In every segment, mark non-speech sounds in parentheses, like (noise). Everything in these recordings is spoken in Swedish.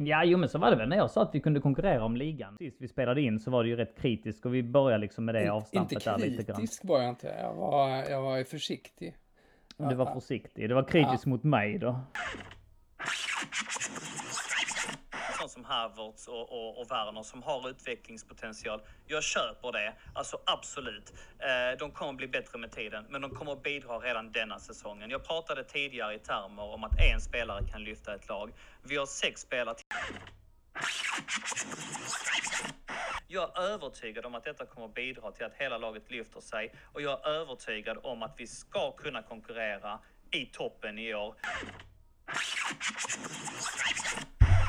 Ja, jo men så var det väl när jag sa att vi kunde konkurrera om ligan. Sist vi spelade in så var det ju rätt kritiskt och vi började liksom med det In, avstampet inte där lite grann. kritisk var jag inte. Jag var, jag var försiktig. Du var försiktig. Det var kritiskt mot mig då sån som Havertz och, och, och Werner som har utvecklingspotential. Jag köper det, alltså absolut. Eh, de kommer bli bättre med tiden, men de kommer att bidra redan denna säsongen. Jag pratade tidigare i termer om att en spelare kan lyfta ett lag. Vi har sex spelare till. Jag är övertygad om att detta kommer att bidra till att hela laget lyfter sig och jag är övertygad om att vi ska kunna konkurrera i toppen i år.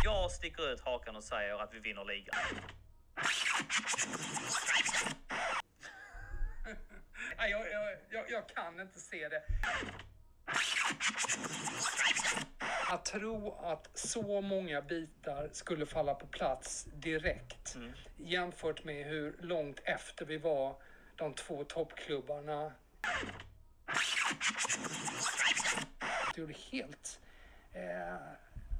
Jag sticker ut hakan och säger att vi vinner ligan. (laughs) Nej, jag, jag, jag, jag kan inte se det. Att tro att så många bitar skulle falla på plats direkt jämfört med hur långt efter vi var de två toppklubbarna. Det är helt... Eh,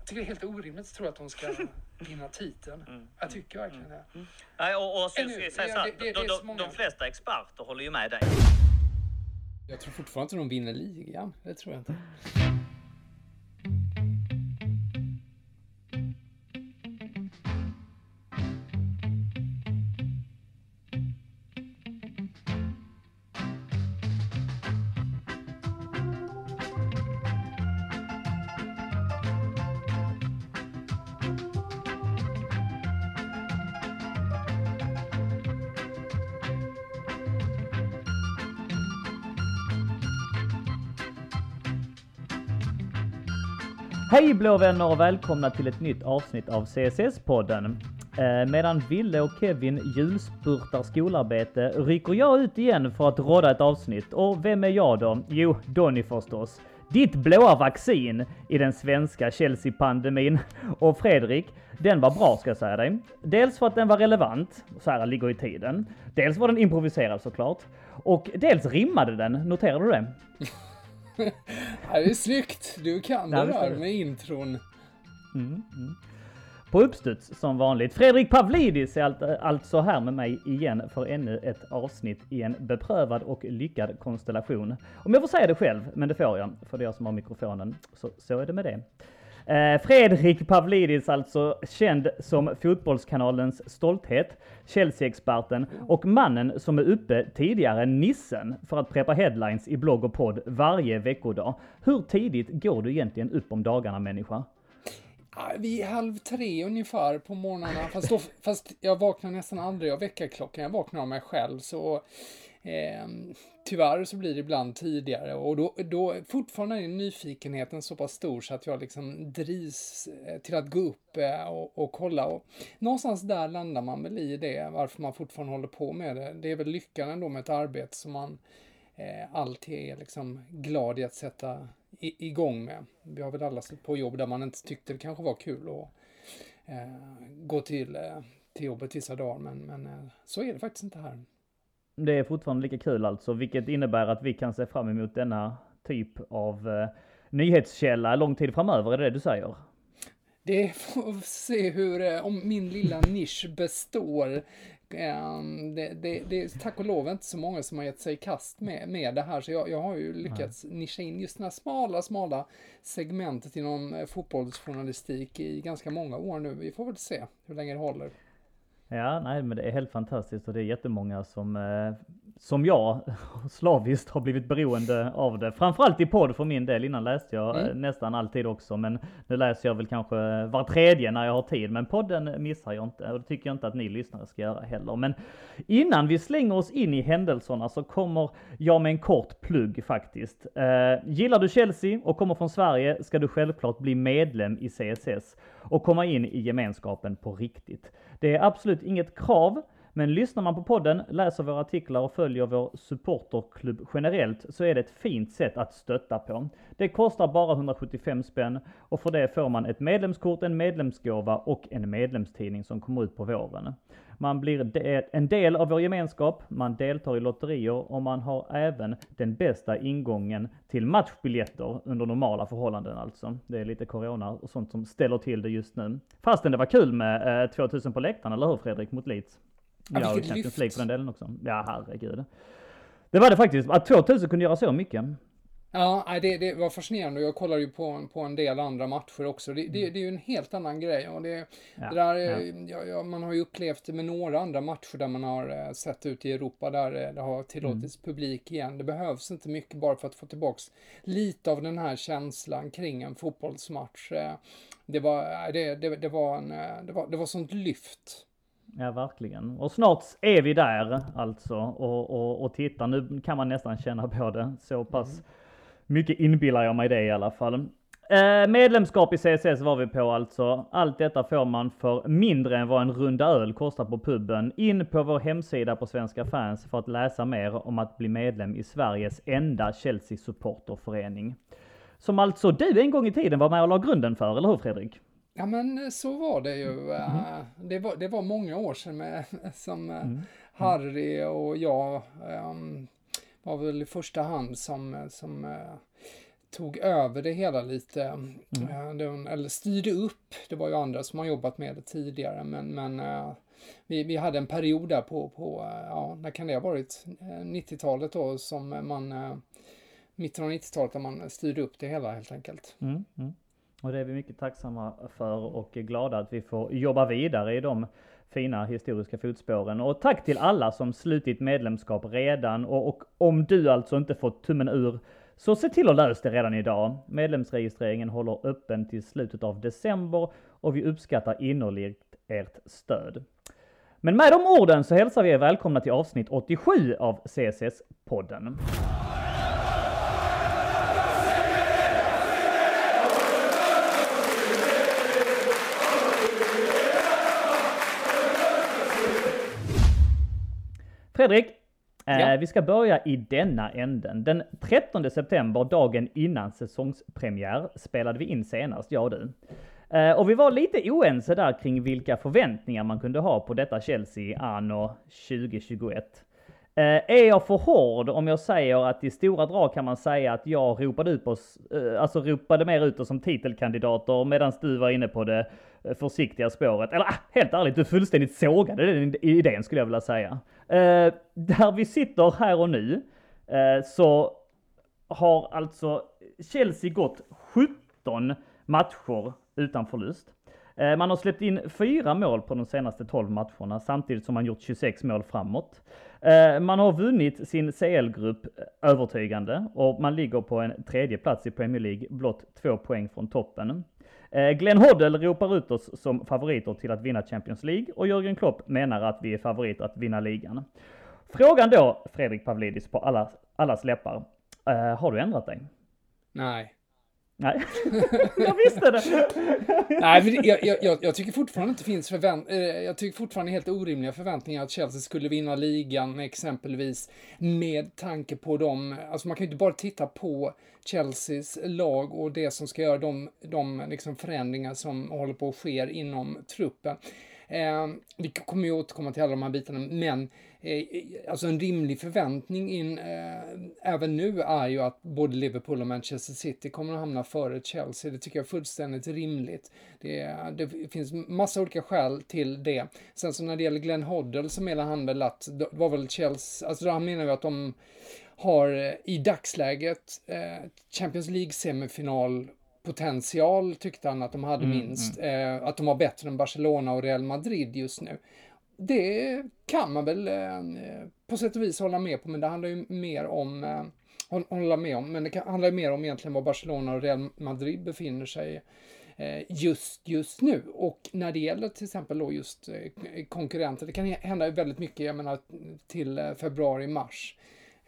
tycker det är helt orimligt att tro att de ska (laughs) vinna titeln. Jag tycker verkligen det. Nej, och, och så, Ännu- ska jag säga det- så här, det- det är de, så de, många. de flesta experter håller ju med dig. Jag tror fortfarande inte de vinner ligan. Det tror jag inte. Hej blå vänner och välkomna till ett nytt avsnitt av CSS-podden. Eh, medan Ville och Kevin julspurtar skolarbete rycker jag ut igen för att råda ett avsnitt. Och vem är jag då? Jo, Donny förstås. Ditt blåa vaccin i den svenska Chelsea-pandemin. Och Fredrik, den var bra ska jag säga dig. Dels för att den var relevant, så här ligger i tiden. Dels var den improviserad såklart. Och dels rimmade den, noterade du det? (laughs) (laughs) Det är snyggt. Du kan det där med intron. På uppstuds som vanligt. Fredrik Pavlidis är allt, alltså här med mig igen för ännu ett avsnitt i en beprövad och lyckad konstellation. Om jag får säga det själv, men det får jag, för det är jag som har mikrofonen. Så, så är det med det. Eh, Fredrik Pavlidis alltså, känd som Fotbollskanalens stolthet, Chelsea-experten och mannen som är uppe tidigare än Nissen för att preppa headlines i blogg och podd varje veckodag. Hur tidigt går du egentligen upp om dagarna människa? Vi vid halv tre ungefär på morgnarna. Fast, då, fast jag vaknar nästan aldrig av väckarklockan. Jag vaknar av mig själv. Så eh, tyvärr så blir det ibland tidigare. Och då, då fortfarande är nyfikenheten så pass stor så att jag liksom drivs eh, till att gå upp eh, och, och kolla. Och någonstans där landar man väl i det. Varför man fortfarande håller på med det. Det är väl lyckan ändå med ett arbete som man eh, alltid är liksom glad i att sätta i, igång med. Vi har väl alla stött på jobb där man inte tyckte det kanske var kul att eh, gå till, eh, till jobbet vissa dagar, men, men eh, så är det faktiskt inte här. Det är fortfarande lika kul alltså, vilket innebär att vi kan se fram emot denna typ av eh, nyhetskälla lång tid framöver, är det det du säger? Det får vi se hur, eh, om min lilla nisch består. Ehm, Det, det, det är tack och lov inte så många som har gett sig i kast med, med det här, så jag, jag har ju lyckats nischa in just det här smala, smala segmentet inom eh, fotbollsjournalistik i ganska många år nu. Vi får väl se hur länge det håller. Ja, nej, men det är helt fantastiskt och det är jättemånga som, eh, som jag, (laughs) slaviskt har blivit beroende av det. Framförallt i podd för min del. Innan läste jag eh, nästan alltid också, men nu läser jag väl kanske var tredje när jag har tid. Men podden missar jag inte och det tycker jag inte att ni lyssnare ska göra heller. Men innan vi slänger oss in i händelserna så kommer jag med en kort plugg faktiskt. Eh, gillar du Chelsea och kommer från Sverige ska du självklart bli medlem i CSS och komma in i gemenskapen på riktigt. Det är absolut inget krav, men lyssnar man på podden, läser våra artiklar och följer vår supporterklubb generellt så är det ett fint sätt att stötta på. Det kostar bara 175 spänn och för det får man ett medlemskort, en medlemsgåva och en medlemstidning som kommer ut på våren. Man blir en del av vår gemenskap, man deltar i lotterier och man har även den bästa ingången till matchbiljetter under normala förhållanden alltså. Det är lite corona och sånt som ställer till det just nu. Fastän det var kul med eh, 2000 på läktaren, eller hur Fredrik, mot Leeds? Ja, Ja, och Champions lyft. League på den delen också. Ja, herregud. Det var det faktiskt. Att 2000 kunde göra så mycket. Ja, det, det var fascinerande. Jag kollade ju på, på en del andra matcher också. Det, Mm. det, det är ju en helt annan grej. Och det, Ja, det där, ja. eh, ja, ja, man har ju upplevt det med några andra matcher där man har eh, sett ut i Europa där eh, det har tillåtits Mm. publik igen. Det behövs inte mycket bara för att få tillbaks lite av den här känslan kring en fotbollsmatch. Det var, det, det, det var, en, det var, det var sånt lyft. Ja, verkligen. Och snart är vi där alltså och, och, och titta. Nu kan man nästan känna på det. Så pass mycket inbillar jag mig det i alla fall. Eh, medlemskap i CSS var vi på alltså. Allt detta får man för mindre än vad en runda öl kostar på puben. In på vår hemsida på Svenska fans för att läsa mer om att bli medlem i Sveriges enda Chelsea supporterförening. Som alltså du en gång i tiden var med och la grunden för, eller hur Fredrik? Ja men eh, så var det ju. eh, Det, var, det var många år sedan med, (laughs) som eh, Harry och jag ehm, var väl i första hand som, som eh, tog över det hela lite. Det- eller styrde upp. Det var ju andra som har jobbat med det tidigare men, men eh, vi, vi hade en period där på, på eh, ja, när kan det ha varit? Eh, 90-talet då som man mitten av 90-talet där man styrde upp det hela helt enkelt. Mm, mm. Och det är vi mycket tacksamma för och glada att vi får jobba vidare i de fina historiska fotspåren. Och tack till alla som slutit medlemskap redan och, och om du alltså inte fått tummen ur så se till att lösa det redan idag. Medlemsregistreringen håller öppen till slutet av december och vi uppskattar innerligt ert stöd. Men med de orden så hälsar vi er välkomna till avsnitt 87 av CSS-podden. Fredrik, eh, Ja. vi ska börja i denna änden. Den 13 september, dagen innan säsongspremiär, spelade vi in senast, jag och du. Eh, och vi var lite oense där kring vilka förväntningar man kunde ha på detta Chelsea anno 2021. Eh, är jag för hård om jag säger att i stora drag kan man säga att jag ropade, ut oss, eh, alltså ropade mer ut oss som titelkandidater medan du var inne på det eh, försiktiga spåret. Eller ah, helt ärligt, du fullständigt sågade den idén skulle jag vilja säga. Där vi sitter här och nu så har alltså Chelsea gått 17 matcher utan förlust. Man har släppt in fyra mål på de senaste 12 matcherna samtidigt som man gjort 26 mål framåt. Eh, man har vunnit sin CL-grupp eh, övertygande och man ligger på en tredje plats i Premier League, blott två poäng från toppen. Eh, Glenn Hoddle ropar ut oss som favoriter till att vinna Champions League och Jörgen Klopp menar att vi är favoriter att vinna ligan. Frågan då, Fredrik Pavlidis, på alla, allas läppar. Har du ändrat dig? Nej. Nej, (laughs) jag visste det! Nej, men jag, jag, jag, jag tycker fortfarande inte finns förvänt eh, Jag tycker fortfarande helt orimliga förväntningar att Chelsea skulle vinna ligan exempelvis med tanke på dem. Alltså man kan ju inte bara titta på Chelseas lag och det som ska göra de, de liksom förändringar som håller på att ske inom truppen. Eh, vi kommer ju återkomma till alla de här bitarna, men eh, alltså en rimlig förväntning in, eh, även nu är ju att både Liverpool och Manchester City kommer att hamna före Chelsea. Det tycker jag är fullständigt rimligt. Det, det finns massa olika skäl till det. Sen så när det gäller Glenn Hoddle så menar han väl att det var väl Chelsea, alltså han menar ju att de har eh, i dagsläget eh, Champions League-semifinal potential tyckte han att de hade minst. Eh, att de var bättre än Barcelona och Real Madrid just nu. Det kan man väl eh, på sätt och vis hålla med på, men det handlar ju mer om eh, hå- hålla med om, men det kan, handlar ju mer om egentligen var Barcelona och Real Madrid befinner sig eh, just, just nu. Och när det gäller till exempel då just eh, konkurrenter, det kan hända väldigt mycket, jag menar till eh, februari, mars.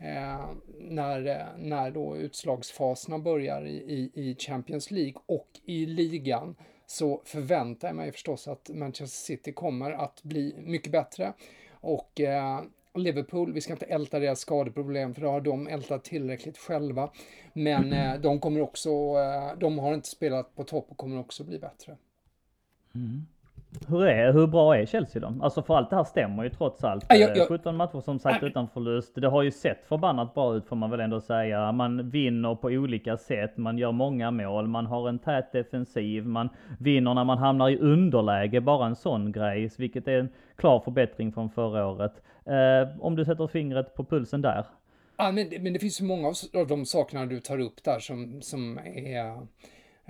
Eh, när, eh, när då utslagsfaserna börjar i, i, i Champions League och i ligan så förväntar jag mig förstås att Manchester City kommer att bli mycket bättre. Och eh, Liverpool, vi ska inte älta deras skadeproblem för då har de ältat tillräckligt själva. Men eh, de kommer också, eh, de har inte spelat på topp och kommer också bli bättre. Mm. Hur, är, hur bra är Chelsea då? Alltså för allt det här stämmer ju trots allt. Ja, jag, jag, 17 matcher som sagt utan förlust. Det har ju sett förbannat bra ut får man väl ändå säga. Man vinner på olika sätt. Man gör många mål. Man har en tät defensiv. Man vinner när man hamnar i underläge. Bara en sån grej. Vilket är en klar förbättring från förra året. Eh, om du sätter fingret på pulsen där. Ja, men, men det finns så många av de sakerna du tar upp där som, som är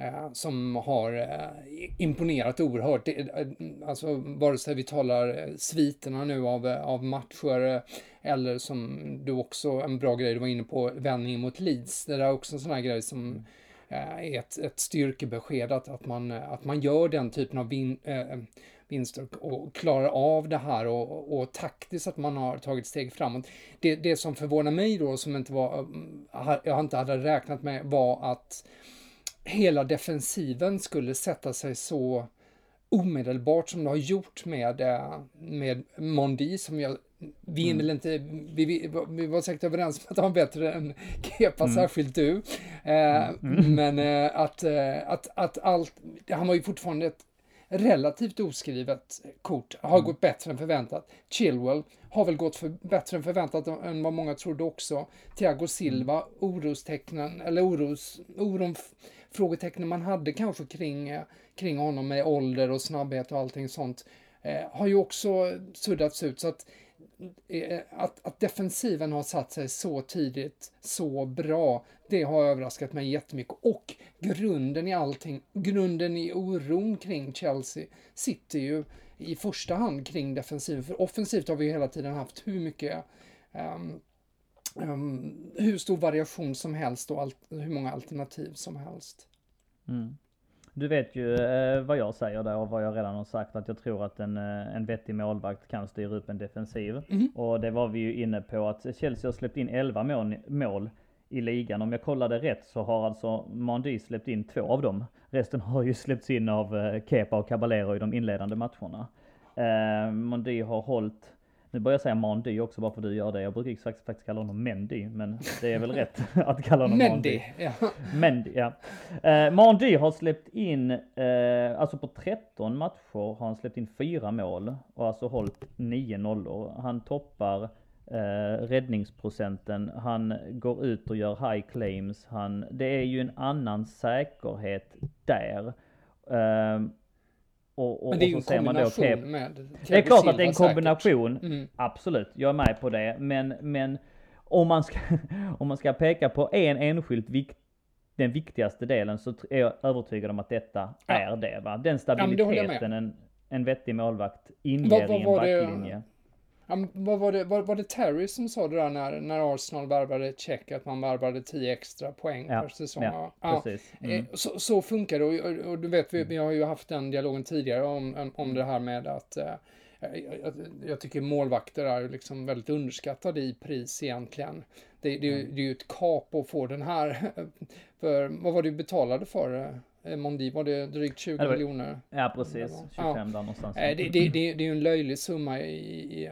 Eh, som har eh, imponerat oerhört. Eh, alltså vare sig vi talar sviterna nu av, av matcher eller som du också, en bra grej du var inne på, vändning mot Leeds. Det där är också en sån här grej som är ett, ett styrkebesked att, att, man, att man gör den typen av vin, äh, vinster och klarar av det här och, och taktiskt att man har tagit steg framåt. Det, det som förvånar mig då, som inte var, jag inte hade räknat med, var att hela defensiven skulle sätta sig så omedelbart som det har gjort med, eh, med Mondi som jag vi mm. inte, vi, vi, vi, var säkert överens om att han var bättre än Kepa, mm. särskilt du. Eh, mm. mm. Men eh, att, eh, att, att allt, han var ju fortfarande ett relativt oskrivet kort, har mm. gått bättre än förväntat. Chilwell har väl gått för, bättre än förväntat än vad många trodde också. Thiago Silva, mm. orostecknen, eller oros, oron frågetecknen man hade kanske kring, eh, kring honom med ålder och snabbhet och allting sånt eh, har ju också suddats ut. Så att, eh, att, att defensiven har satt sig så tidigt, så bra, det har överraskat mig jättemycket. Och grunden i allting, grunden i oron kring Chelsea sitter ju i första hand kring defensiven. För offensivt har vi ju hela tiden haft hur mycket um, um, hur stor variation som helst och hur många alternativ som helst. Mm. Du vet ju eh, vad jag säger där och vad jag redan har sagt att jag tror att en, eh, en vettig målvakt kan styra upp en defensiv. Mm. Och det var vi ju inne på att Chelsea har släppt in 11 mål, mål i ligan. Om jag kollade rätt så har alltså Mandy släppt in två av dem. Resten har ju släppts in av eh, Kepa och Caballero i de inledande matcherna. Eh, Mandy har hållit nu börjar jag säga Mandy också bara för att du gör det. Jag brukar faktiskt, faktiskt kalla honom Mendy, men det är väl rätt (laughs) att kalla honom Mendy. Ja. Mendy, ja. Eh, Mandy har släppt in, eh, alltså på 13 matcher har han släppt in fyra mål och alltså hållit 9 nollor. Han toppar eh, räddningsprocenten, han går ut och gör high claims, han, det är ju en annan säkerhet där. Eh, och, och, men det är ju en kombination då, okay, med Det är klart att det är en kombination. Mm. Absolut, jag är med på det. Men, men om, man ska, (laughs) om man ska peka på en enskilt vikt, den viktigaste delen så är jag övertygad om att detta ja. är det. Va? Den stabiliteten ja, en, en vettig målvakt inger i en backlinje. Ja, vad var, det, var, var det Terry som sa det där när, när Arsenal värvade Check, att man värvade 10 extra poäng ja, per säsong? Ja, ja precis. Eh, mm. Så, så, funkar det och, och, och, du vet, vi, vi har ju haft den dialogen tidigare om, om det här med att eh, jag, jag, tycker målvakter är liksom väldigt underskattade i pris egentligen. Det, det, mm. det är ju ett kap att få den här. (laughs) För vad var det du betalade för? Eh, Mondi, var det drygt 20 det var, miljoner? Ja, precis. 25 ja. där någonstans. Det, det, det, det är ju en löjlig summa i, i,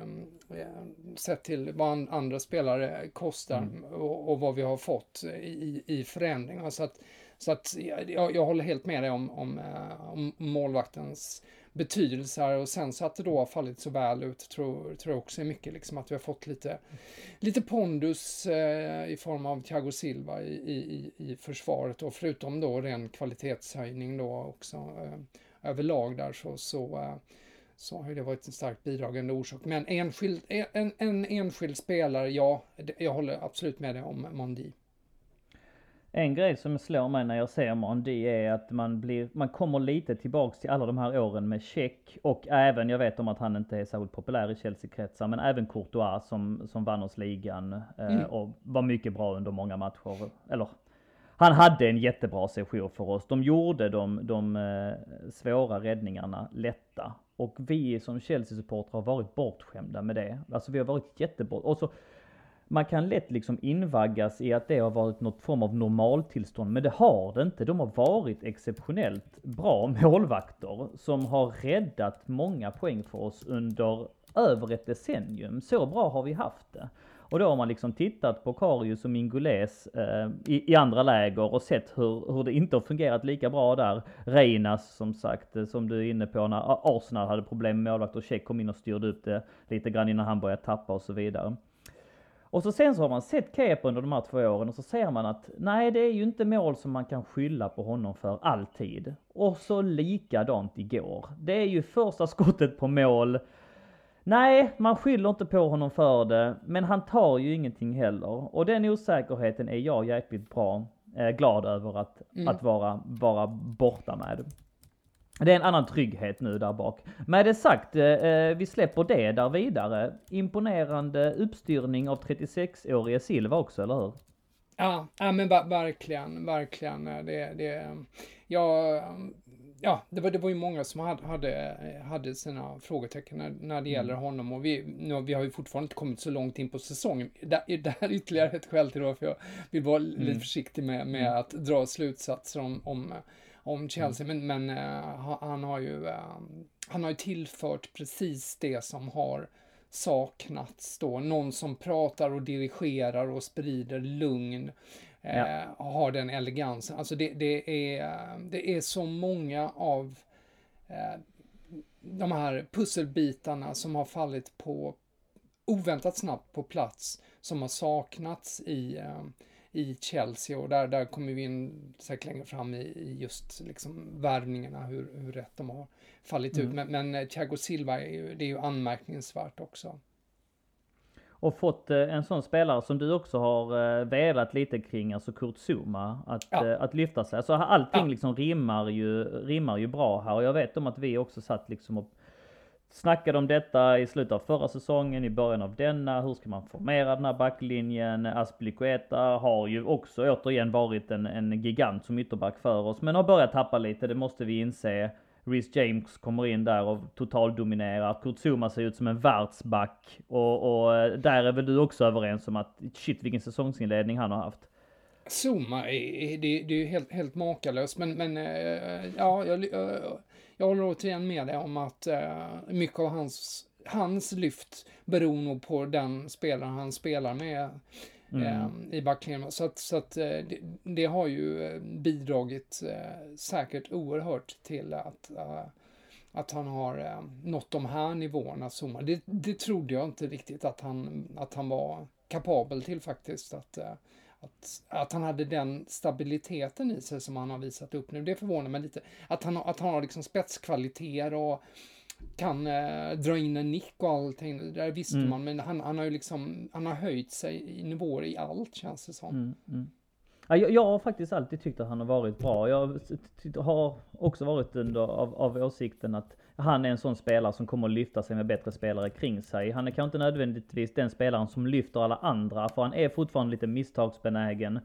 sett till vad andra spelare kostar mm. och, och, vad vi har fått i, i förändringar. Så att, så att jag, jag håller helt med dig om, om, eh, om målvaktens betydelse här och sen så att det då har fallit så väl ut tror, tror jag också är mycket liksom att vi har fått lite, lite pondus eh, i form av Thiago Silva i, i, i försvaret och förutom då ren kvalitetshöjning då också eh, överlag där så, så eh, så har det varit en starkt bidragande orsak. Men enskild, en, en enskild spelare, ja, jag håller absolut med dig om Mondi. En grej som slår mig när jag ser Mondi är att man blir, man kommer lite tillbaks till alla de här åren med check och även, jag vet om att han inte är särskilt populär i Chelsea-kretsar, men även Courtois som, som vann oss ligan eh, mm. och var mycket bra under många matcher. Eller, han hade en jättebra session för oss. De gjorde de, de eh, svåra räddningarna lätta. Och vi som Chelsea-supportrar har varit bortskämda med det. Alltså vi har varit jättebort. Och så man kan lätt liksom invaggas i att det har varit något form av normaltillstånd, men det har det inte. De har varit exceptionellt bra (laughs) målvakter som har räddat många poäng för oss under över ett decennium. Så bra har vi haft det. Och då har man liksom tittat på Karius och Mingules eh, i, i, andra läger och sett hur, hur det inte har fungerat lika bra där. Reinas som sagt, eh, som du är inne på, när Arsenal hade problem med målvakt och Check kom in och styrde upp det lite grann innan han började tappa och så vidare. Och så sen så har man sett Kepa under de här två åren och så ser man att nej, det är ju inte mål som man kan skylla på honom för alltid. Och så likadant igår. Det är ju första skottet på mål. Nej, man skyller inte på honom för det, men han tar ju ingenting heller. Och den osäkerheten är jag jäkligt bra eh, glad över att, mm. att vara, vara borta med. Det är en annan trygghet nu där bak. Med det sagt, eh, eh vi släpper det där vidare. Imponerande uppstyrning av 36-årige Silva också, eller hur? Ja, ja men verkligen, verkligen. Det, det, ja, ja, det var, det var ju många som hade, hade, hade sina frågetecken när, när det gäller mm. honom och vi, nu, vi har ju fortfarande inte kommit så långt in på säsongen. Det, det här är ytterligare ett skäl till varför jag vill vara mm. lite försiktig med, med mm. att dra slutsatser om, om om Chelsea, mm. men, men uh, han har ju uh, han har ju tillfört precis det som har saknats då. Någon som pratar och dirigerar och sprider lugn. Uh, ja. Har den elegansen. Alltså det, det, är, det är så många av de här pusselbitarna som har fallit på oväntat snabbt på plats som har saknats i i Chelsea och där, där kommer vi in säkert längre fram i, i just liksom värvningarna, hur, hur rätt de har fallit mm. ut. Men, men eh, Thiago Silva, är ju, det är ju anmärkningsvärt också. Och fått eh, en sån spelare som du också har eh, velat lite kring, alltså Kurt Zuma, att, ja. att lyfta sig. Alltså allting ja. liksom rimmar ju, rimmar ju bra här och jag vet om att vi också satt liksom och snackade om detta i slutet av förra säsongen, i början av denna. Hur ska man formera den här backlinjen? Aspilicueta har ju också återigen varit en, en gigant som ytterback för oss, men har börjat tappa lite, det måste vi inse. Rhys James kommer in där och totaldominerar. Kurt Zuma ser ut som en världsback. Och, och eh, där är väl du också överens om att shit vilken säsongsinledning han har haft. Zuma, är, det, det är ju helt, helt makalöst, men, men eh, ja, jag, eh, jag håller återigen med dig om att eh, mycket av hans, hans lyft beror nog på den spelaren han spelar med mm. eh, i backlinjen. Så att, så att eh, det, det, har ju bidragit säkert oerhört till att att han har nått de här nivåerna. Det, det trodde jag inte riktigt att han, att han var kapabel till faktiskt. Att, att, att han hade den stabiliteten i sig som han har visat upp nu. Det förvånar mig lite. Att han, att han har liksom spetskvaliteter och kan eh, dra in en nick och allting. Det där visste mm. man, men han, han har ju liksom, han har höjt sig i nivåer i allt känns det som. Mm, mm. Ja, jag, jag, har faktiskt alltid tyckt att han har varit bra. Jag har också varit under av, av åsikten att han är en sån spelare som kommer att lyfta sig med bättre spelare kring sig. Han är kanske inte nödvändigtvis den spelaren som lyfter alla andra, för han är fortfarande lite misstagsbenägen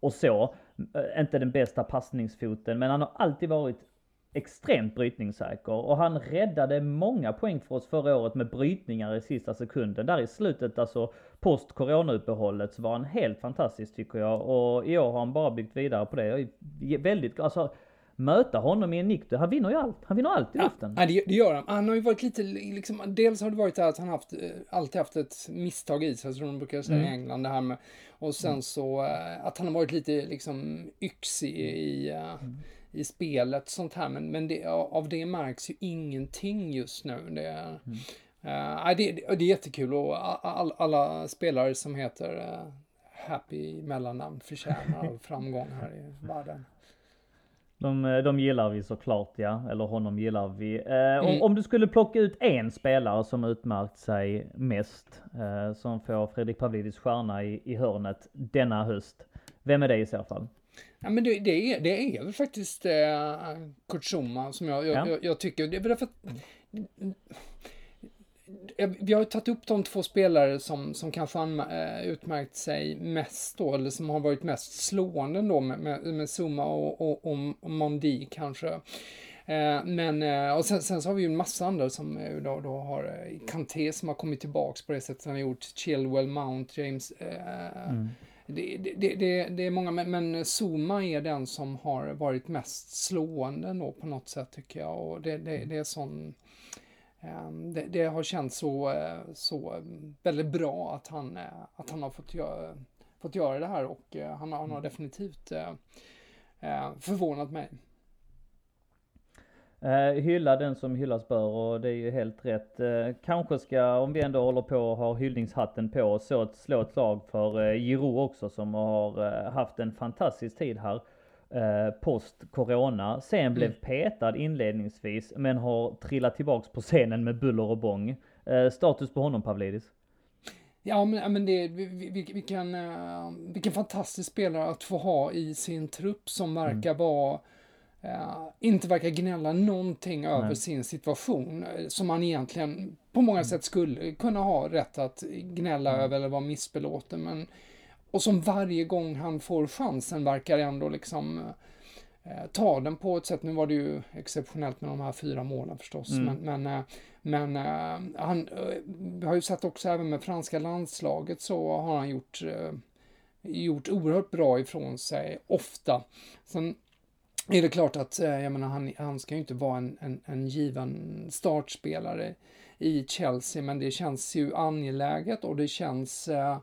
och så. Eh, inte den bästa passningsfoten, men han har alltid varit extremt brytningssäker och han räddade många poäng för oss förra året med brytningar i sista sekunden. Där i slutet, alltså post coronauppehållet, så var han helt fantastisk tycker jag och i år har han bara byggt vidare på det. Jag är väldigt, alltså möta honom i en nick. Han vinner ju allt. Han vinner allt i ja, luften. Ja, det, det, gör han. Han har ju varit lite, liksom, dels har det varit det att han haft, eh, alltid haft ett misstag i sig, som de brukar säga mm. i England, det här med, och sen mm. så uh, att han har varit lite liksom yxig i, uh, mm. i spelet sånt här, men, men det, av det märks ju ingenting just nu. Det, mm. uh, det, det, är jättekul och all, alla spelare som heter Happy mellannamn förtjänar (laughs) framgång här i världen. De, eh, de gillar vi såklart ja, eller honom gillar vi. Eh, mm. om, om, du skulle plocka ut en spelare som utmärkt sig mest, eh, som får Fredrik Pavlidis stjärna i, i hörnet denna höst. Vem är det i så fall? Ja men det, det, är, det är väl faktiskt eh, Kurt Schumann som jag, jag, ja. jag, jag tycker, det är att vi har tagit upp de två spelare som, som kanske har eh, utmärkt sig mest då, eller som har varit mest slående då med, med, med Zuma och, och, och Mondi kanske. Eh, men, eh, och sen, sen, så har vi ju en massa andra som då, då har Kanté som har kommit tillbaks på det sättet han har gjort, Chilwell, Mount, James. Mm. Det, det, det, det, är många, men, men Zuma är den som har varit mest slående då på något sätt tycker jag. Och det, är sån det, det, har känts så, eh, så väldigt bra att han, eh, att han har fått göra, fått göra det här och han, han har mm. definitivt förvånat mig. Eh, hylla den som hyllas bör och det är ju helt rätt. Eh, kanske ska, om vi ändå håller på och har hyllningshatten på, så att slå ett slag för eh, Giroud också som har eh, haft en fantastisk tid här. Eh, post corona. Sen mm. blev petad inledningsvis men har trillat tillbaks på scenen med buller och bång. Eh, status på honom Pavlidis? Ja men, men det, vilken, vilken fantastisk spelare att få ha i sin trupp som verkar mm. vara Uh, inte verkar gnälla någonting Nej. över sin situation som man egentligen på många mm. sätt skulle kunna ha rätt att gnälla mm. över eller vara missbelåten. Men, och som varje gång han får chansen verkar ändå liksom uh, ta den på ett sätt. Nu var det ju exceptionellt med de här fyra målen förstås. Mm. Men, men, men han vi har ju sett också även med franska landslaget så har han gjort gjort oerhört bra ifrån sig ofta. Sen är det klart att eh, jag menar, han, han ska ju inte vara en, en, en given startspelare i Chelsea, men det känns ju angeläget och det känns eh, eh,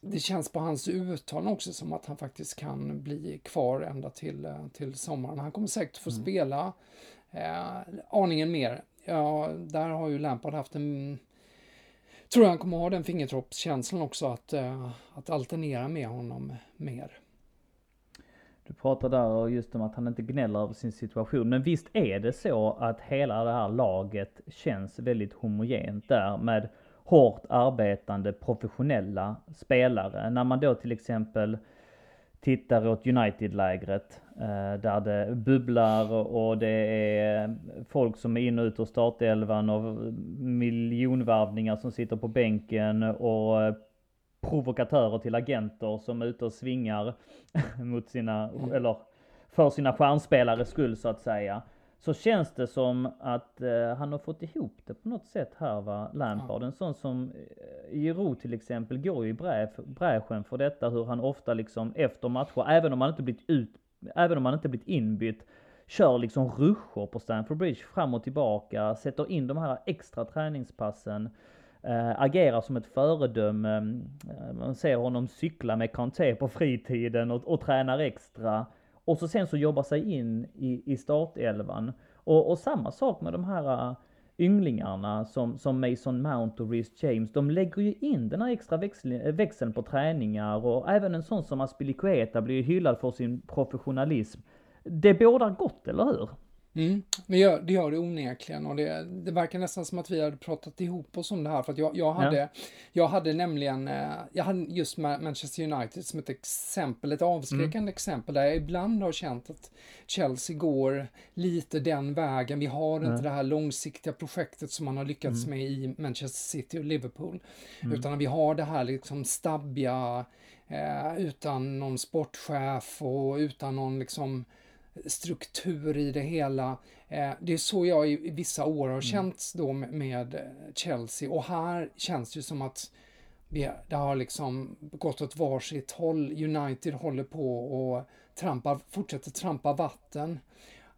det känns på hans uttal också som att han faktiskt kan bli kvar ända till, eh, till sommaren. Han kommer säkert få mm. spela eh, aningen mer. Ja, där har ju Lampard haft en tror jag han kommer ha den fingertoppskänslan också att, eh, att alternera med honom mer. Du pratar där just om att han inte gnäller över sin situation. Men visst är det så att hela det här laget känns väldigt homogent där med hårt arbetande professionella spelare. När man då till exempel tittar åt United-lägret eh, där det bubblar och det är folk som är in och ut ur startelvan och miljonvarvningar som sitter på bänken och provokatörer till agenter som är ute och svingar (laughs) mot sina, eller för sina stjärnspelares skull så att säga. Så känns det som att eh, han har fått ihop det på något sätt här va, Lampard. En sån som eh, Giroud till exempel går ju i bräschen för detta hur han ofta liksom efter matcher, även om han inte blivit ut, även om han inte blivit inbytt, kör liksom ruscher på Stamford Bridge fram och tillbaka, sätter in de här extra träningspassen äh, agerar som ett föredöme. Eh, man ser honom cykla med Kanté på fritiden och, och tränar extra. Och så sen så jobbar sig in i, i startelvan. Och, och samma sak med de här äh, ynglingarna som, som Mason Mount och Reece James. De lägger ju in den här extra växeln, äh, växeln på träningar och även en sån som Aspilicueta blir hyllad för sin professionalism. Det bådar gott, eller hur? Mm, det, gör, det gör det onekligen och det, det verkar nästan som att vi hade pratat ihop oss om det här för att jag, jag hade, ja. jag hade nämligen, eh, jag hade just Manchester United som ett exempel, ett avskräckande mm. exempel där jag ibland har känt att Chelsea går lite den vägen. Vi har inte mm. det här långsiktiga projektet som man har lyckats mm. med i Manchester City och Liverpool, mm. utan vi har det här liksom stabbiga, eh, utan någon sportchef och utan någon liksom struktur i det hela. Eh, det är så jag i vissa år har mm. känt då med Chelsea och här känns det som att det har liksom gått åt varsitt håll. United håller på och trampar, fortsätter trampa vatten.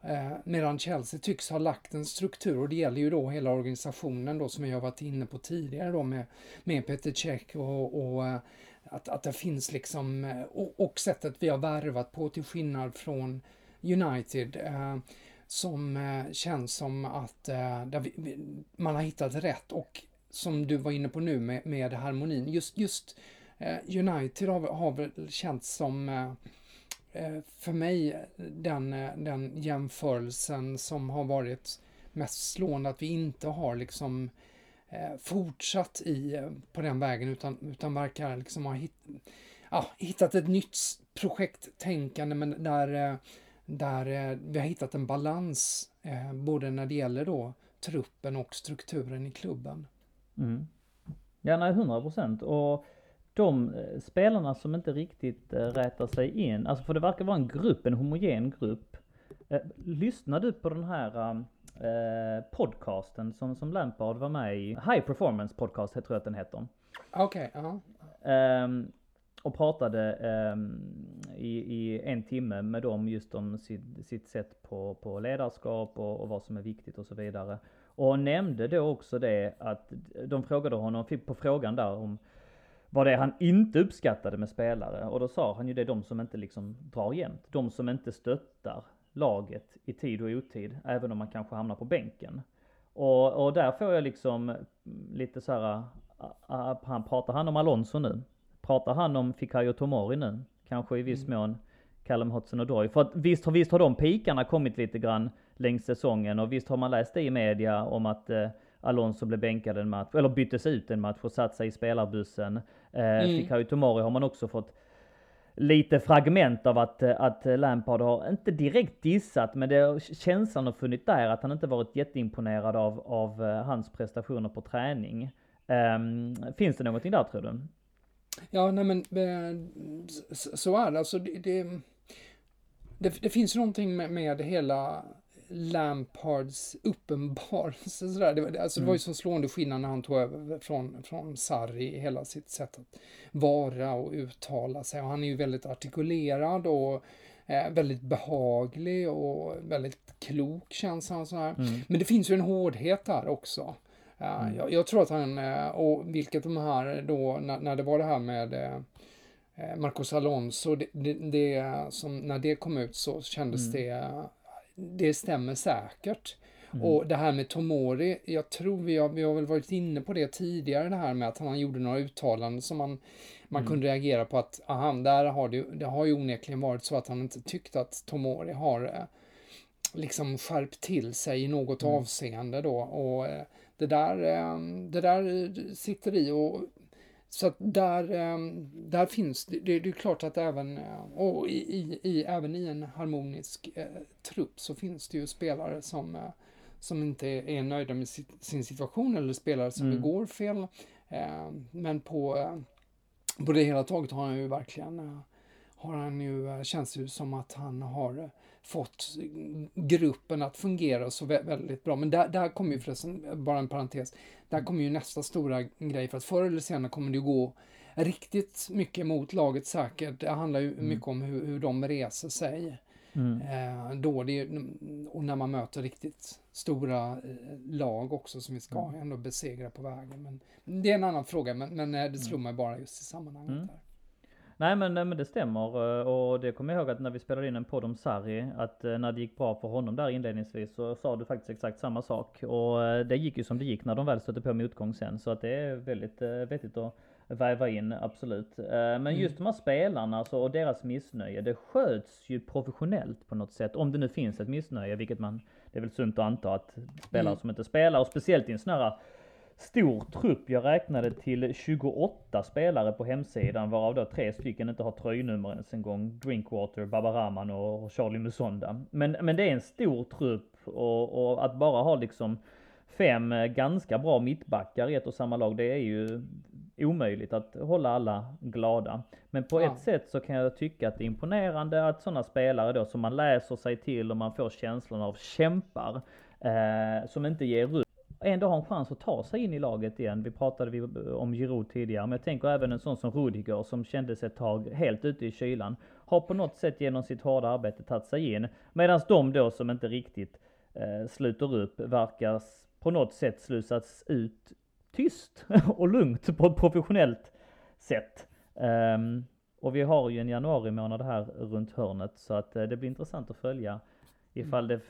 Eh, medan Chelsea tycks ha lagt en struktur och det gäller ju då hela organisationen då som jag varit inne på tidigare då med, med Peter Cech och, och eh, att, att det finns liksom och, och sättet vi har värvat på till skillnad från United eh, som eh, känns som att eh, vi, man har hittat rätt och som du var inne på nu med, med harmonin. Just, just eh, United har, har väl känts som eh, eh för mig den, eh, den jämförelsen som har varit mest slående att vi inte har liksom eh, fortsatt i, på den vägen utan, utan verkar liksom ha hit, ja, hittat ett nytt projekttänkande men där där eh, vi har hittat en balans eh, både när det gäller då truppen och strukturen i klubben. Mm. Ja, nej, 100 procent. Och de eh, spelarna som inte riktigt rätar sig in, alltså för det verkar vara en grupp, en homogen grupp. lyssnar du på den här eh, podcasten som, som Lampard var med i? High Performance Podcast tror jag att den heter. Okej, okay, ja. Uh -huh och pratade eh, i, i, en timme med dem just om sitt, sitt sätt på, på ledarskap och, och, vad som är viktigt och så vidare. Och nämnde då också det att de frågade honom, fick på frågan där om vad det är han inte uppskattade med spelare. Och då sa han ju det, de som inte liksom drar jämnt. De som inte stöttar laget i tid och otid, även om man kanske hamnar på bänken. Och, och där får jag liksom lite så här, han pratar han om Alonso nu? Pratar han om Fikayo Tomori nu? Kanske i viss mm. mån Callum Hudson-Odoi. För att visst, visst har de pikarna kommit lite grann längs säsongen och visst har man läst det i media om att eh, Alonso blev bänkad en match, eller byttes ut en match och satt sig i spelarbussen. Eh, mm. Fikayo Tomori har man också fått lite fragment av att, att Lampard har, inte direkt dissat, men det, känslan har funnits där att han inte varit jätteimponerad av, av eh, hans prestationer på träning. Um, finns det någonting där tror du? Ja, nej men eh, så är det. Alltså, det, det, det, det finns någonting med, med hela Lampards uppenbarelse. Sådär. Det, var, alltså, mm. det var ju mm. så slående skillnad när han tog över från, från Sarri, hela sitt sätt att vara och uttala sig. Och han är ju väldigt artikulerad och eh, väldigt behaglig och väldigt klok känns han. Sådär. Mm. Men det finns ju en hårdhet där också. Mm. jag, jag, tror att han, uh, och vilket de här då, när, när det var det här med uh, Marcos Alonso, det, det, det, som, när det kom ut så kändes mm. det det stämmer säkert. Mm. Och det här med Tomori, jag tror vi har, vi har väl varit inne på det tidigare, det här med att han gjorde några uttalanden som man, man mm. kunde reagera på att, aha, där har det, det har ju onekligen varit så att han inte tyckte att Tomori har eh, liksom skärpt till sig i något mm. avseende då. Och eh, det där, eh, det där sitter i och så att där, ehm, där finns det, det är klart att även, eh, och i, i, även i en harmonisk eh, trupp så finns det ju spelare som, eh, som inte är nöjda med sin situation eller spelare som mm. begår fel. Eh, men på, eh, på det hela taget har han ju verkligen, eh, har han ju, känns det ju som att han har fått gruppen att fungera så väldigt bra. Men där, där kommer ju förresten, bara en parentes, där kommer ju nästa stora grej för att förr eller senare kommer det ju gå riktigt mycket mot laget säkert. Det handlar ju mm. mycket om hur, hur de reser sig. Mm. Eh, då det, och när man möter riktigt stora eh, lag också som vi ska mm. ändå besegra på vägen. Men det är en annan fråga, men, men eh, det slog mm. mig bara just i sammanhanget. Mm. Där. Nej men, men det stämmer eh, och det kommer jag ihåg att när vi spelade in en podd om Sarri, att eh, när det gick bra för honom där inledningsvis så sa du faktiskt exakt samma sak. Och eh, det gick ju som det gick när de väl stötte på motgång sen. Så att det är väldigt vettigt att väva in, absolut. Men mm. just de här spelarna alltså, och deras missnöje, det sköts ju professionellt på något sätt. Om det nu finns ett missnöje, vilket man, det är väl sunt att anta att spelare mm. som inte spelar, och speciellt i en sån här stor trupp. Jag räknade till 28 spelare på hemsidan varav då tre stycken inte har tröjnummer ens en gång. Drinkwater, Babaraman och Charlie Musonda. Men, men det är en stor trupp och, och att bara ha liksom fem ganska bra mittbackar i ett och samma lag, det är ju omöjligt att hålla alla glada. Men på ja. ett sätt så kan jag tycka att det är imponerande att sådana spelare då som man läser sig till och man får känslan av kämpar, eh, som inte ger upp ändå har en chans att ta sig in i laget igen. Vi pratade om Giroud tidigare, men jag tänker även en sån som Rudiger som kändes ett tag helt ute i kylan. Har på något sätt genom sitt hårda arbete tagit sig in. Medan de då som inte riktigt eh, sluter upp verkar på något sätt slusas ut tyst (laughs) och lugnt på ett professionellt sätt. Um, och vi har ju en januari månad här runt hörnet så att eh, det blir intressant att följa ifall det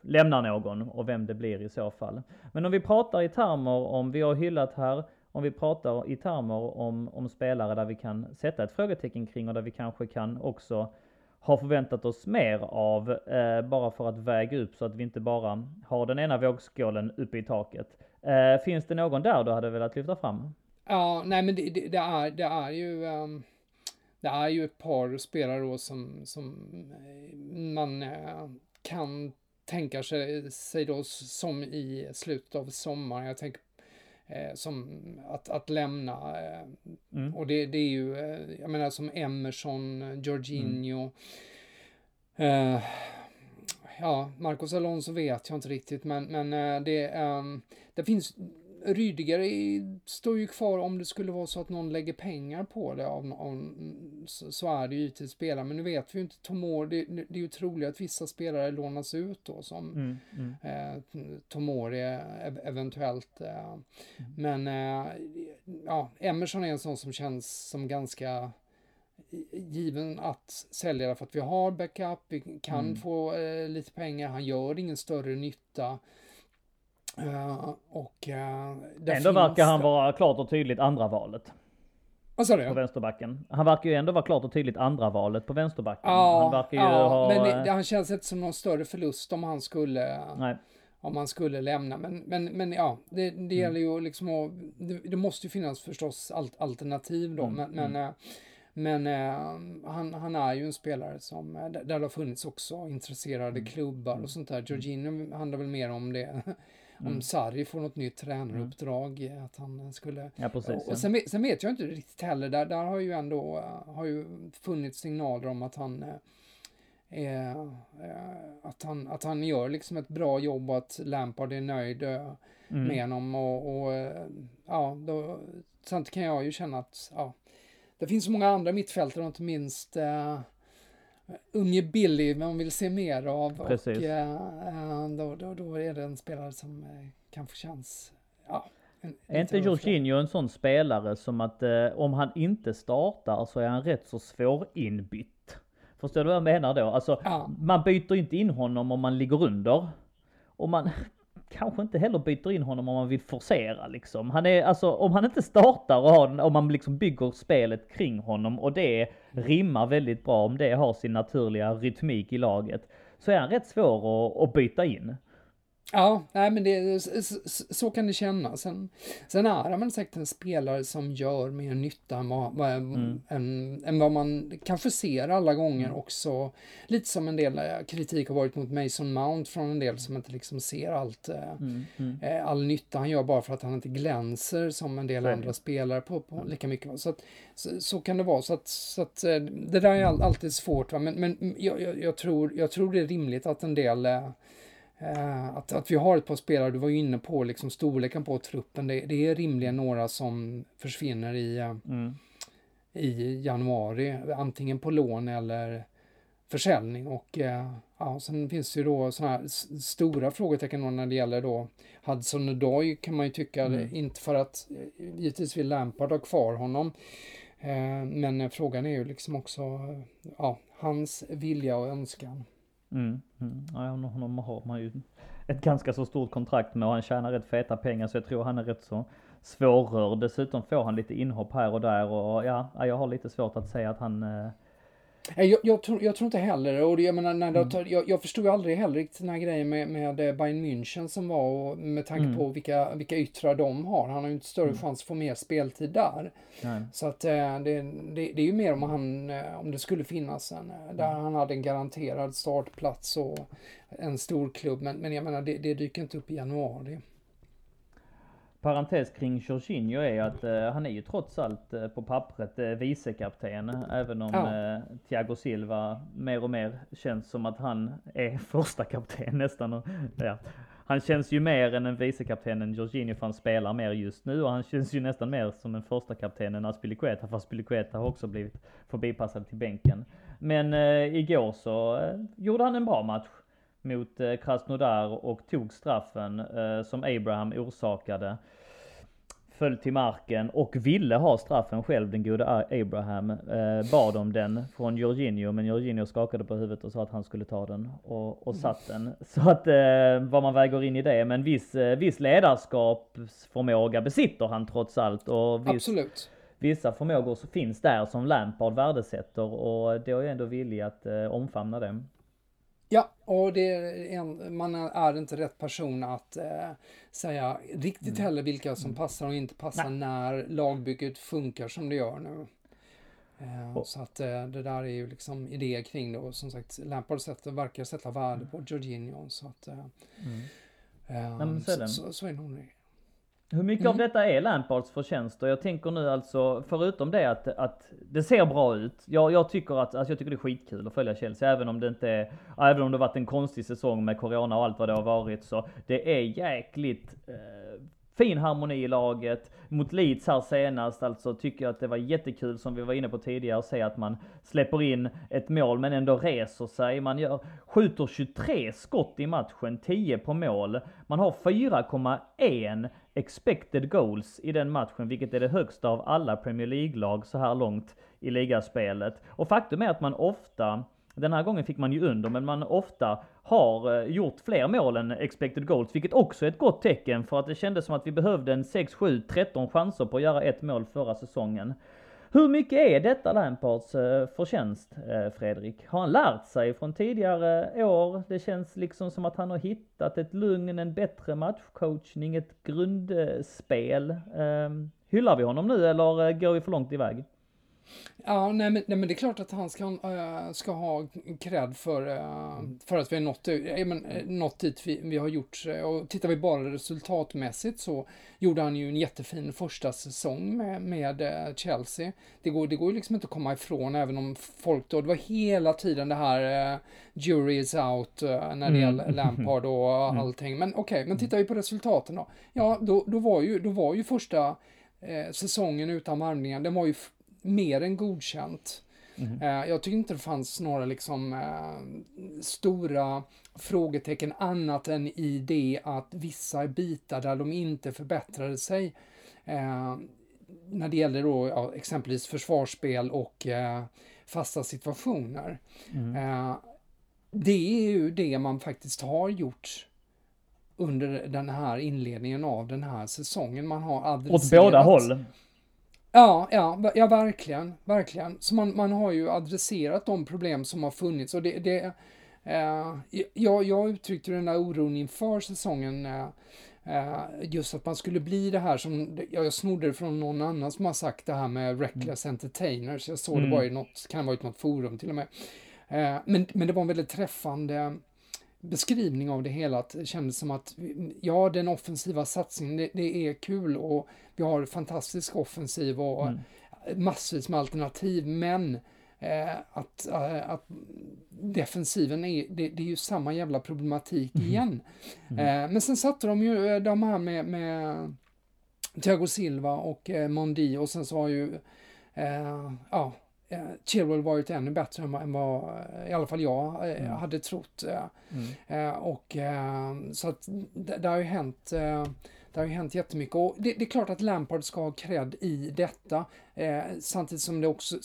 lämnar någon och vem det blir i så fall. Men om vi pratar i termer om, vi har hyllat här, om vi pratar i termer om, om spelare där vi kan sätta ett frågetecken kring och där vi kanske kan också ha förväntat oss mer av, eh, bara för att väga upp så att vi inte bara har den ena vågskålen uppe i taket. Eh, finns det någon där du hade velat lyfta fram? Ja, nej men det, det, det är, det är ju um, det är ju ett par spelare då som, som eh, man eh, kan tänka sig, sig då som i slutet av sommaren. Jag tänker eh, som att, att lämna. Eh, mm. Och det, det är ju, eh, jag menar som Emerson, Jorginho. Mm. Eh, ja, Marcos Alonso vet jag inte riktigt, men, men eh, det, ehm, det finns Rydiger står ju kvar om det skulle vara så att någon lägger pengar på det. Av, av, så, så är det ju givetvis spelare. Men nu vet vi ju inte. Tomori, det, det är ju troligt att vissa spelare lånas ut då som Mm, mm. eh, Tomori ev- eventuellt. Eh. Mm. Men eh, ja, Emerson är en sån som känns som ganska given att sälja för att vi har backup, vi kan Mm. få eh, lite pengar, han gör ingen större nytta. Eh, och uh, Ändå verkar han vara klart och tydligt andra valet Vad sa på du? vänsterbacken. Han verkar ju ändå vara klart och tydligt andra valet på vänsterbacken. Ja, han verkar ju ja ha... men det, det, han känns inte som någon större förlust om han skulle Nej. om han skulle lämna. Men, men, men ja, det, Mm. det gäller ju liksom att, det, det måste ju finnas förstås alt, alternativ då, Mm, men, men, eh, men eh, han, han är ju en spelare som, eh, där det har funnits också intresserade Mm. klubbar och sånt där. Jorginho handlar väl mer om det, om Mm. Sarri får något nytt tränaruppdrag, eh, att han skulle Ja precis. och sen, vet- sen vet jag inte riktigt heller, där, där har ju ändå eh, har ju funnits signaler om att han eh, eh, eh, att, han, att han gör liksom ett bra jobb och att Lampard är nöjd eh, Mm. med honom och, och eh, ja, då, sånt kan jag ju känna att ja, det finns så många andra mittfältare, inte minst uh, unge Billy, man vill se mer av. Precis. Och eh, eh, då, då, då är det en spelare som eh, kanske känns, ja. En, Är inte. Jorginho en sån spelare som att eh, om han inte startar så är han rätt så svår inbytt? Förstår du vad jag menar då? Alltså, Ja. man byter inte in honom om man ligger under. Och man kanske inte heller byter in honom om man vill forcera liksom. Han är, alltså om han inte startar och har, den- om man liksom bygger spelet kring honom och det rimmar väldigt bra, om det har sin naturliga rytmik i laget, så är han rätt svår att, att byta in. Ja, nej men det, så, så- kan det kännas. Sen, sen är väl säkert en spelare som gör mer nytta än vad, Mm. än, än vad man kanske ser alla gånger också. Lite som en del eh, kritik har varit mot Mason Mount från en del som inte liksom ser allt, eh, Mm, mm. eh, all nytta han gör bara för att han inte glänser som en del det. andra spelare på, på lika mycket. Så, att, så, så kan det vara. Så att, så att eh, det där är all, alltid svårt. Va? Men, men jag, jag, jag, tror, jag tror det är rimligt att en del Eh, att, att vi har ett par spelare, du var ju inne på liksom storleken på truppen, det, det är rimligen några som försvinner i, eh, Mm. i januari, antingen på lån eller försäljning och eh, ja, sen finns det ju då sådana här stora frågetecken när det gäller då Hudson Odoi kan man ju tycka, Mm. inte för att eh, givetvis vill Lampard ha kvar honom eh, men eh, frågan är ju liksom också eh, ja, hans vilja och önskan. Mm, mm. Ja, honom, har man ju ett ganska så stort kontrakt med och han tjänar rätt feta pengar så jag tror han är rätt så svårrörd. Dessutom får han lite inhopp här och där och ja, ja, jag har lite svårt att säga att han... Eh, jag, jag, tror, jag tror inte heller, och jag, menar, när det, Mm. jag, jag förstod aldrig heller riktigt den här grejen med, med eh, Bayern München som var, och med tanke Mm. på vilka, vilka yttrar de har. Han har ju inte större chans att få mer speltid där. nej. Så att eh, det, det, det är ju mer om han, eh, om det skulle finnas en, där Mm. han hade en garanterad startplats och en stor klubb. Men, men jag menar, det, det dyker inte upp i januari. Parentes kring Jorginho är att eh, han är ju trots allt eh, på pappret eh, vicekapten. Även om Ja. eh, Thiago Silva mer och mer känns som att han är (laughs) första kapten nästan. Ja. Han känns ju mer än en vicekapten än Jorginho för han spelar mer just nu och han känns ju nästan mer som en första kapten än Aspilicueta fast Aspilicueta har också blivit förbipassad till bänken. Men eh, igår så eh, gjorde han en bra match mot eh, Krasnodar och tog straffen eh, som Abraham orsakade. Föll till marken och ville ha straffen själv, den gode Abraham. Eh, bad om den från Jorginho, men Jorginho skakade på huvudet och sa att han skulle ta den och, och satt den. Så att vad man väger in i det, men viss, viss ledarskapsförmåga besitter han trots allt och viss, Absolut. vissa förmågor finns där som Lampard värdesätter och då är jag ändå villig att eh, omfamna dem. Ja, och det är en, man är inte rätt person att eh, säga riktigt heller vilka som passar och inte passar när lagbygget funkar som det gör nu. Eh, så att eh, det där är ju liksom idéer kring det. Och som sagt Lampard sätter, verkar sätta värde på Jorginho så att eh, eh, men så så, så, är det nog. Hur mycket av detta är Lampards förtjänst? Och jag tänker nu alltså, förutom det att, att det ser bra ut. Jag, jag, tycker att, alltså jag tycker det är skitkul att följa Chelsea, även om det inte är, även om det varit en konstig säsong med Corona och allt vad det har varit. Så det är jäkligt eh, fin harmoni i laget. Mot Leeds här senast, alltså tycker jag att det var jättekul som vi var inne på tidigare, att se att man släpper in ett mål men ändå reser sig. Man gör, skjuter 23 skott i matchen, 10 på mål. Man har 4,1 expected goals i den matchen, vilket är det högsta av alla Premier League-lag så här långt i ligaspelet. Och faktum är att man ofta den här gången fick man ju under, men man ofta har eh, gjort fler mål än expected goals, vilket också är ett gott tecken för att det kändes som att vi behövde en 6, 7, 13 chanser på att göra ett mål förra säsongen. Hur mycket är detta Lampards eh, förtjänst, eh, Fredrik? Har han lärt sig från tidigare år? Det känns liksom som att han har hittat ett lugn, en bättre matchcoachning, ett grundspel. Ehm, hyllar vi honom nu eller eh, går vi för långt iväg? Ja, nej men, nej men, det är klart att han ska, äh, ska ha cred för, äh, för att vi har nått, äh, men, nått dit vi, vi har gjort. Och tittar vi bara resultatmässigt så gjorde han ju en jättefin första säsong med, med Chelsea. Det går, det går ju liksom inte att komma ifrån även om folk då, det var hela tiden det här uh, jury is out när det mm. gäller Lampard och (laughs) mm. allting. Men okej, okay, men tittar vi på resultaten då. Ja, då, då, var, ju, då var ju första säsongen utan varvningar, den var ju mer än godkänt. Mm. Jag tycker inte det fanns några liksom äh, stora frågetecken annat än i det att vissa bitar där de inte förbättrade sig. Äh, när det gäller då ja, exempelvis försvarsspel och äh, fasta situationer. Mm. det är ju det man faktiskt har gjort under den här inledningen av den här säsongen. Man har adresserat... Åt båda håll? Ja, ja, ja verkligen, verkligen. Så man, man har ju adresserat de problem som har funnits och det, det eh, jag, jag uttryckte den där oron inför säsongen eh, eh, just att man skulle bli det här som, jag snodde det från någon annan som har sagt det här med reckless mm. entertainers. Jag såg mm. det bara i något, kan ha varit något forum till och med. Eh, men, men det var en väldigt träffande beskrivning av det hela. Att det kändes som att ja, den offensiva satsningen, det, det är kul och vi har fantastisk offensiv och mm. massvis med alternativ, men eh, att, äh, att defensiven är, det, det, är ju samma jävla problematik mm. igen. Mm. Eh, men sen satte de ju eh, de här med, med Thiago Silva och eh, Mondi och sen så har ju eh, ja, eh, Chilwell varit ännu bättre än, än vad i alla fall jag eh, mm. hade trott. Mm. Eh, och så att det, det har ju hänt det har ju hänt jättemycket och det, det, är klart att Lampard ska ha cred i detta. Eh, samtidigt som det också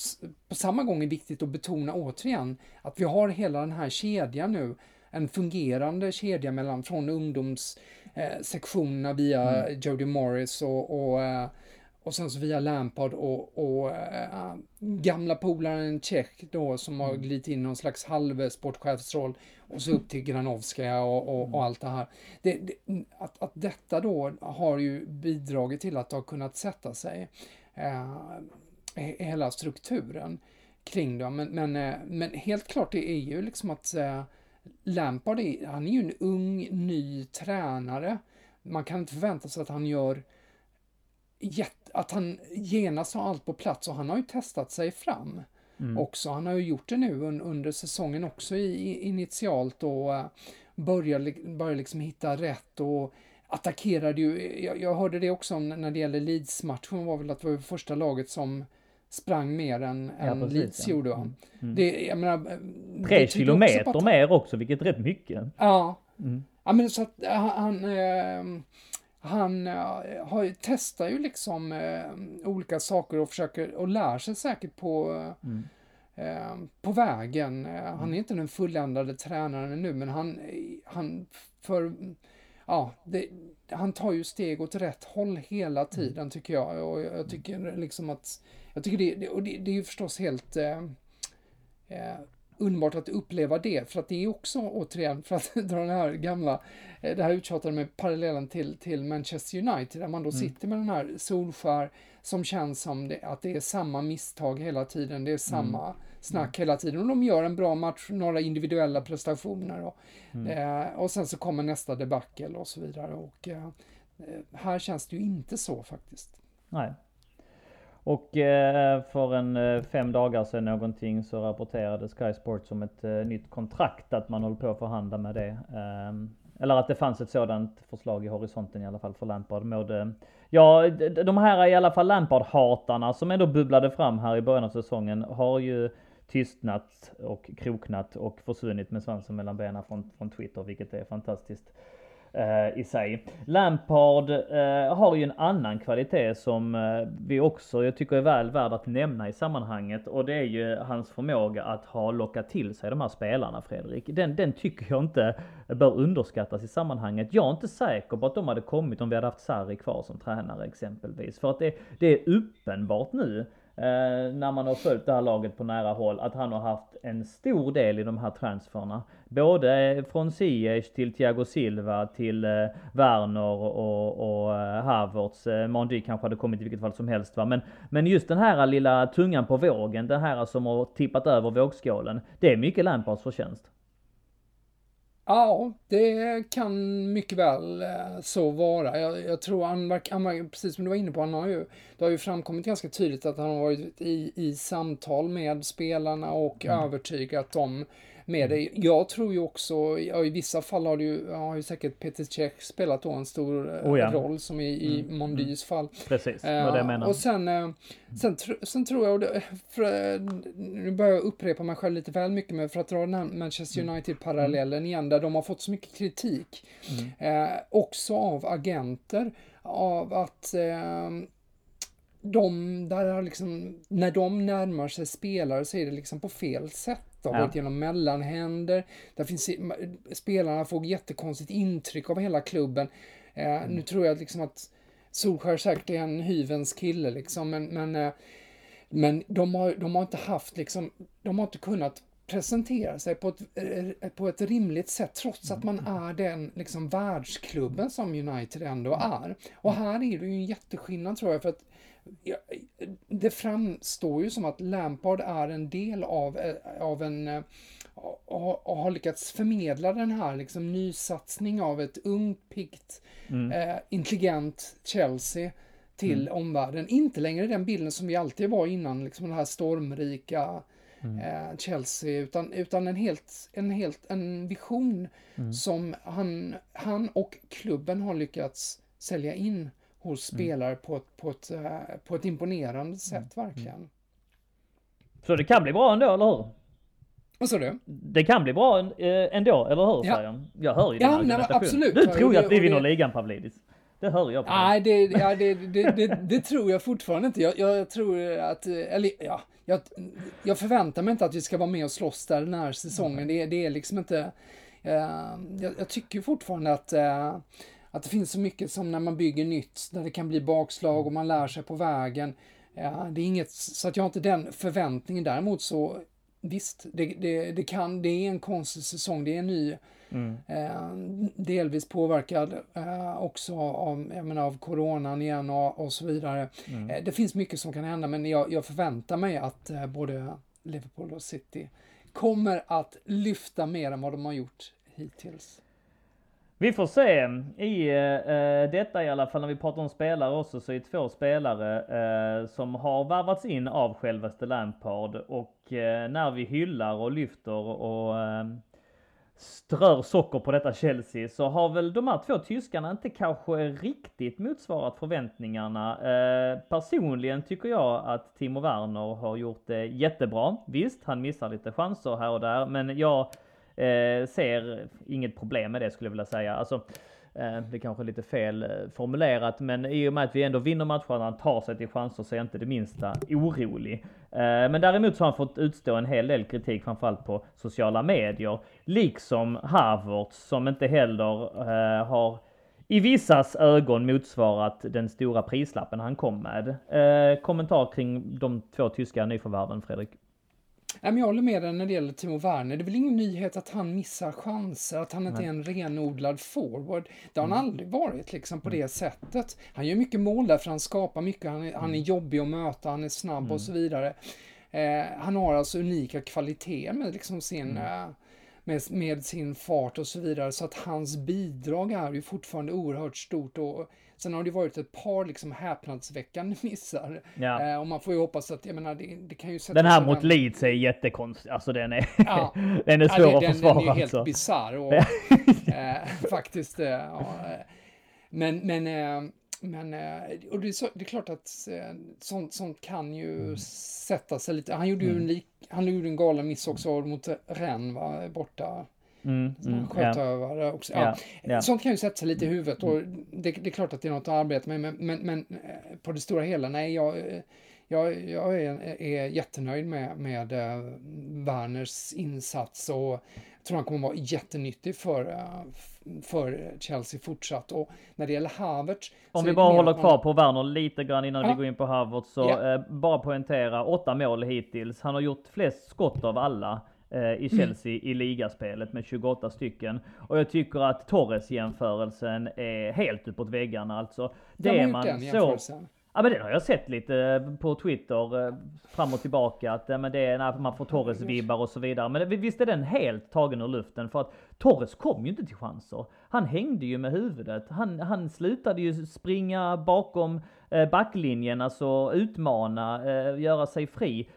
på samma gång är viktigt att betona återigen att vi har hela den här kedjan nu. En fungerande kedja mellan från ungdomssektionerna eh, via mm. Jody Morris och, och eh, och sen så via Lampard och, och äh, gamla polaren Tjech då som har mm. glidit in någon slags halv sportchefsroll och så upp till Granovskaja och, och, och, mm. allt det här. Det, det, att, att detta då har ju bidragit till att det har kunnat sätta sig äh, hela strukturen kring det. Men, men, äh, men helt klart det är ju liksom att Lampard är, han är ju en ung ny tränare. Man kan inte förvänta sig att han gör att han genast har allt på plats och han har ju testat sig fram mm. också. Han har ju gjort det nu un, under säsongen också i, initialt och uh, börjar, börjar liksom hitta rätt och attackerade ju, jag, jag hörde det också när det gäller Leeds-matchen var väl att det var första laget som sprang mer än, ja, än precis, Leeds ja. gjorde. Mm. Mm. Det, jag menar, Tre kilometer också mer också, vilket är rätt mycket. Ja. Mm. Ja men så att han, han eh, han uh, har, testar ju liksom uh, olika saker och försöker och lär sig säkert på, mm. uh, på vägen. Mm. Han är inte den fulländade tränaren nu, men han, han för, ja, det, han tar ju steg åt rätt håll hela mm. tiden mm. tycker jag. Och jag tycker liksom att, jag tycker det, det och det, det är ju förstås helt underbart att uppleva det, för att det är också, återigen, för att (laughs) dra den här gamla, eh, det här uttjatade med parallellen till, till Manchester United, där man då mm. sitter med den här Solskär som känns som det, att det är samma misstag hela tiden, det är samma mm. snack hela tiden och de gör en bra match, några individuella prestationer och, mm. eh, och sen så kommer nästa debacle och så vidare och eh, eh här känns det ju inte så faktiskt. Nej, och eh, för en eh, fem dagar sedan någonting så rapporterade Sky Sports om ett eh, nytt kontrakt att man håller på att förhandla med det. Ehm, eller att det fanns ett sådant förslag i horisonten i alla fall för Lampard. Med, ja, de här i alla fall Lampard-hatarna som ändå bubblade fram här i början av säsongen har ju tystnat och kroknat och försvunnit med svansen mellan benen från, från Twitter, vilket är fantastiskt eh, i sig. Lampard eh, har ju en annan kvalitet som eh, vi också, jag tycker är väl värd att nämna i sammanhanget och det är ju hans förmåga att ha lockat till sig de här spelarna Fredrik. Den, den tycker jag inte bör underskattas i sammanhanget. Jag är inte säker på att de hade kommit om vi hade haft Sarri kvar som tränare exempelvis. För att det, det är uppenbart nu eh, när man har följt det här laget på nära håll, att han har haft en stor del i de här transferna. Både från Ziyech till Thiago Silva till eh, Werner och, och eh, Havertz. Eh, Mandy kanske hade kommit i vilket fall som helst va. Men, men just den här lilla tungan på vågen, den här som har tippat över vågskålen. Det är mycket Lampards förtjänst. Ja, det kan mycket väl eh, så vara. Jag, jag tror han, han, precis som du var inne på, han har ju, det har ju framkommit ganska tydligt att han har varit i, i samtal med spelarna och mm. övertygat dem med det. Jag tror ju också, ja, i vissa fall har, det ju, har ju säkert Peter Cech spelat då en stor eh, oh ja. roll, som i, i mm. Mondys fall. Precis, vad uh, det jag menar. Och sen, uh, sen, sen tror jag, det, för, nu börjar jag upprepa mig själv lite väl mycket, med för att dra den här Manchester mm. United-parallellen mm. igen, där de har fått så mycket kritik. Mm. Uh, också av agenter, av att de, där liksom, när de närmar sig spelare så är det liksom på fel sätt. Det har ja. varit genom mellanhänder. Där finns, spelarna får jättekonstigt intryck av hela klubben. Eh, mm. Nu tror jag liksom att Solskär säkert är en hyvens kille liksom, men, men, eh, men de, har, de har inte haft liksom, de har inte kunnat presentera sig på ett, eh, på ett rimligt sätt trots att man mm. är den liksom världsklubben som United ändå är. Och här är det ju en jätteskillnad tror jag för att det framstår ju som att Lampard är en del av, eh, av en eh, och har lyckats förmedla den här liksom nysatsning av ett ungt, piggt, mm. eh, intelligent Chelsea till mm. omvärlden. Inte längre den bilden som vi alltid var innan, liksom den här stormrika mm. eh, Chelsea, utan, utan en helt, en helt, en vision mm. som han, han och klubben har lyckats sälja in hos mm. spelare på, ett, på, ett, eh, på ett imponerande sätt, mm. verkligen. Så det kan bli bra ändå, eller hur? Vad sa du? Det kan bli bra eh, ändå, eller hur? Ja. Jag. jag hör ju din ja, argumentation. absolut. Du tror ju att vi vinner ligan, Pavlidis. Det hör jag på Nej, det, ja, det, det, det, (laughs) det, tror jag fortfarande inte. Jag, jag, tror att, eller ja, jag, jag förväntar mig inte att vi ska vara med och slåss där den här säsongen. Det, det är liksom inte, uh, jag, jag, tycker fortfarande att uh, att det finns så mycket som när man bygger nytt, där det kan bli bakslag och man lär sig på vägen. Ja, det är inget, så att jag har inte den förväntningen. Däremot så visst, det, det, det kan, det är en konstig säsong, det är en ny, mm. eh, delvis påverkad eh, också av, jag menar, av coronan igen och, och så vidare. Mm. Eh, det finns mycket som kan hända, men jag, jag förväntar mig att både Liverpool och City kommer att lyfta mer än vad de har gjort hittills. Vi får se. Eh, I eh, detta i alla fall, när vi pratar om spelare också, så är det två spelare eh, som har värvats in av självaste Lampard. Och eh, när vi hyllar och lyfter och eh, strör socker på detta Chelsea så har väl de här två tyskarna inte kanske riktigt motsvarat förväntningarna. Eh, personligen tycker jag att Timo Werner har gjort det jättebra. Visst, han missar lite chanser här och där, men jag Eh, ser inget problem med det skulle jag vilja säga. Alltså, eh, det är kanske är lite fel eh, formulerat, men i och med att vi ändå vinner matcherna, han tar sig till chanser, så är jag inte det minsta orolig. Eh, men däremot så har han fått utstå en hel del kritik, framförallt på sociala medier. Liksom Harvard som inte heller eh, har i vissas ögon motsvarat den stora prislappen han kom med. Eh, kommentar kring de två tyska nyförvärven, Fredrik? Nej, men jag håller med dig när det gäller Timo Werner. Det är väl ingen nyhet att han missar chanser, att han inte Nej. är en renodlad forward. Det har mm. han aldrig varit liksom på mm. det sättet. Han gör mycket mål där för han skapar mycket, han är, mm. han är mm. jobbig att möta, han är snabb och mm. så vidare. Eh, han har alltså unika kvaliteter med liksom sin, mm. eh, med, med sin fart och så vidare. Så att hans bidrag är ju fortfarande oerhört stort. Och sen har det varit ett par liksom häpnadsväckande (laughs) missar. Ja. Eh, och man får ju hoppas att, jag menar, det, det kan ju sätta Den här mot Leeds är jättekonstig. Alltså den är, Ja. (laughs) den är Ja, svår det- att den, försvara den är ju helt alltså. bisarr. Och, (laughs) eh, faktiskt. Eh, ja, eh, men, men, eh, men eh, och det, är så, det är klart att sånt, sånt kan ju Mm. sätta sig lite. Han gjorde ju en, lik, han gjorde en galen miss också mot Rennes, va, borta. Mm, Mm, mm, sköt ja. över också. Ja, ja. Sånt kan ju sätta sig lite i huvudet och det, det är klart att det är något att arbeta med, men, men, men eh, på det stora hela, nej, jag, eh, jag, jag är, är jättenöjd med, med eh, Werners insats och jag tror han kommer vara jättenyttig för, för Chelsea fortsatt. Och när det gäller Havertz... Om vi bara håller att man- kvar på Werner lite grann innan vi Ja. går in på Harvard så Ja. eh, bara poängtera åtta mål hittills. Han har gjort flest skott av alla Mm. I Chelsea i ligaspelet med 28 stycken. Och jag tycker att Torres jämförelsen är helt uppåt väggarna alltså. Har gjort den så? Ja men den har jag sett lite eh, på Twitter eh, fram och tillbaka att eh, men det är när man får Torres-vibbar och så vidare. Men det- visst är den helt tagen ur luften för att Torres kom ju inte till chanser. Han hängde ju med huvudet. Han, han slutade ju springa bakom eh, backlinjen, alltså utmana, eh, göra sig fri.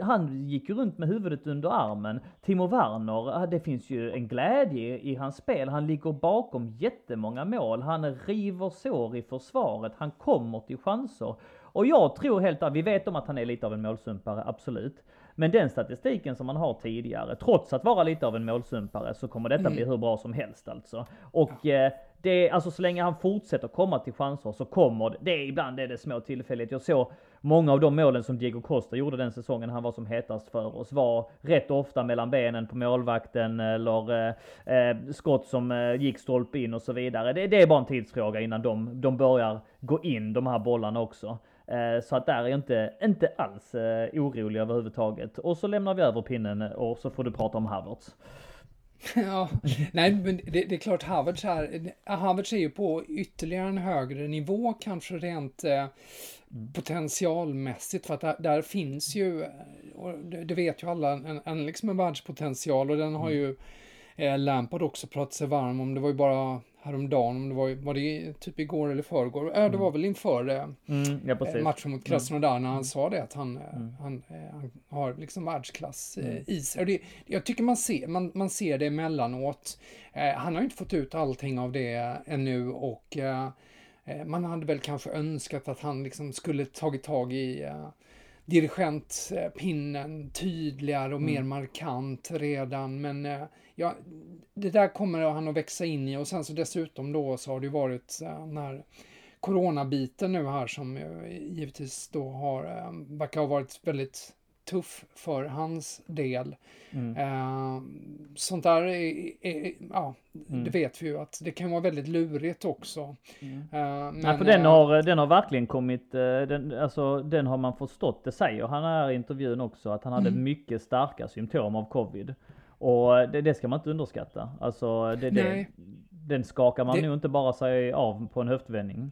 Han gick ju runt med huvudet under armen. Timo Werner, det finns ju en glädje i hans spel. Han ligger bakom jättemånga mål. Han river sår i försvaret. Han kommer till chanser. Och jag tror helt att vi vet om att han är lite av en målsumpare, absolut. Men den statistiken som han har tidigare, trots att vara lite av en målsumpare, så kommer detta bli hur bra som helst alltså. Och eh, det, alltså så länge han fortsätter komma till chanser så kommer det, det är, ibland är det små tillfälligheter. Jag såg många av de målen som Diego Costa gjorde den säsongen han var som hetast för oss var rätt ofta mellan benen på målvakten eller eh, eh skott som eh, gick stolpe in och så vidare. Det, det är bara en tidsfråga innan de, de börjar gå in de här bollarna också. Eh, Så att där är jag inte, inte alls eh, orolig överhuvudtaget. Och så lämnar vi över pinnen och så får du prata om Havertz. (laughs) Ja, nej, men det, det är klart Havertz här, Havertz är ju på ytterligare en högre nivå kanske rent eh, potentialmässigt för att där, där finns ju, det, det vet ju alla, en, en, liksom en världspotential och den har ju eh, Lampard också pratat sig varm om. Det var ju bara häromdagen, om det var, var det typ igår eller förrgår? Ja, det var väl inför eh, Mm, ja, eh, matchen mot Krasnodar när han sa det att han, eh, Mm. han, han har liksom världsklass eh, i sig. Och det, jag tycker man ser, man, man ser det emellanåt. Eh, han har ju inte fått ut allting av det ännu och eh, man hade väl kanske önskat att han liksom skulle tagit tag i eh, dirigentpinnen tydligare och mer markant redan. Men ja, det där kommer han att växa in i och sen så dessutom då så har det ju varit eh, när coronabiten nu här som ju givetvis då har, eh, verkar ha varit väldigt tuff för hans del. Mm. Eh, sånt där är, är, ja, Mm. det vet vi ju att det kan vara väldigt lurigt också. Eh, men, Nej, för den eh, har, den har verkligen kommit, eh, den, alltså den har man förstått. Det säger han här i intervjun också, att han hade Mm. mycket starka symptom av covid. Och det, det ska man inte underskatta. Alltså det, det, den skakar man Det- nog inte bara sig av på en höftvändning.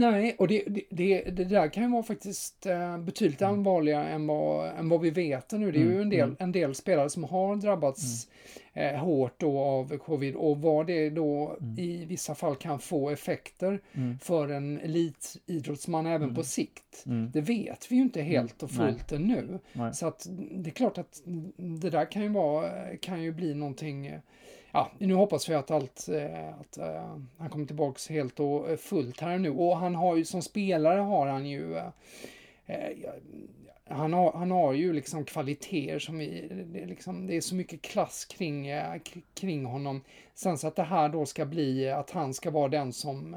Nej, och det, det, det, det där kan ju vara faktiskt eh, betydligt allvarligare än vad, än vad vi vet nu. Det är ju Mm, en del, mm. en del spelare som har drabbats eh, hårt då av covid och vad det då i vissa fall kan få effekter Mm. för en elitidrottsman även på sikt. Mm. Det vet vi ju inte helt och Nej. fullt ännu. Nej. Så att det är klart att det där kan ju vara, kan ju bli någonting Ja, nu hoppas vi att allt, eh, att eh, han kommer tillbaks helt och eh, fullt här nu. Och han har ju som spelare har han ju han har, han har ju liksom kvaliteter som vi, det är, liksom, det är så mycket klass kring, kring honom. Sen så att det här då ska bli att han ska vara den som